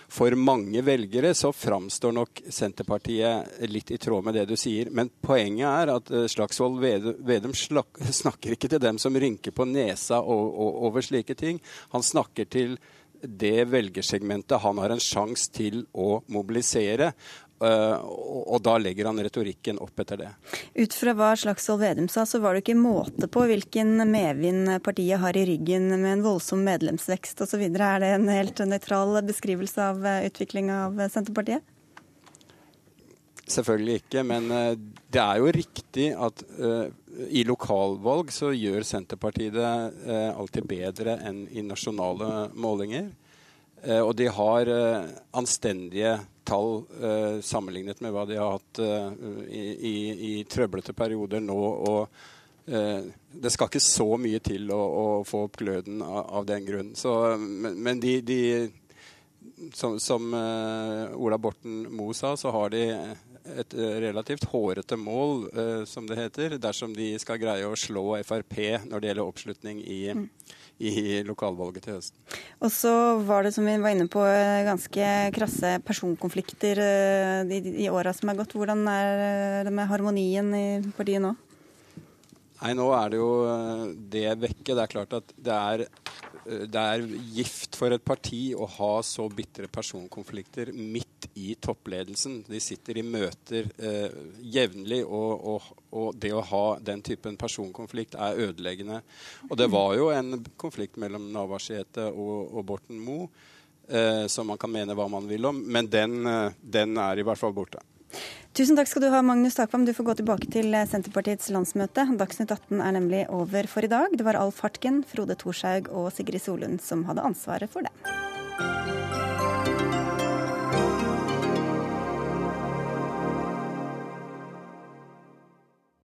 for mange velgere så framstår nok Senterpartiet litt i tråd med det du sier. Men poenget er at eh, Slagsvold Vedum snakker ikke til dem som rynker på nesa over slike ting. Han snakker til det velgersegmentet han har en sjanse til å mobilisere. Uh, og da legger han retorikken opp etter det. Ut fra hva Slagsvold Vedum sa, så var det ikke måte på hvilken medvind partiet har i ryggen med en voldsom medlemsvekst osv. Er det en helt nøytral beskrivelse av eh, utviklinga av Senterpartiet? Selvfølgelig ikke, men uh, det er jo riktig at i lokalvalg så gjør Senterpartiet det alltid bedre enn i nasjonale målinger. og de har anstendige tall eh, sammenlignet med hva de har hatt eh, i, i, i, trøblete perioder nå. og eh, Det skal ikke så mye til å, å få opp gløden av, av den grunn. Så, men, men de, de, som, som eh, Ola Borten Moe sa, så har de et relativt hårete mål, eh, som det heter, dersom de skal greie å slå Frp når det gjelder oppslutning i mm i lokalvalget til høsten. Og så var det, som vi var inne på, ganske krasse personkonflikter eh, i, i åra som er gått. Hvordan er det med harmonien i partiet nå? Nei, Nå er det jo eh, det vekket. Det er klart at det er, det er gift for et parti å ha så bitre personkonflikter midt i toppledelsen. De sitter i møter eh, jevnlig, og, og, og, det å ha den typen personkonflikt er ødeleggende. Og det var jo en konflikt mellom Navarsete og, og Borten Moe, eh, som man kan mene hva man vil om, men den, eh, den er i hvert fall borte. Tusen takk skal du ha, Magnus Takvam. Du får gå tilbake til eh, Senterpartiets landsmøte. Dagsnytt 18 er nemlig over for i dag. Det var Alf Hartgen, Frode Thorshaug og Sigrid Solund som hadde ansvaret for det.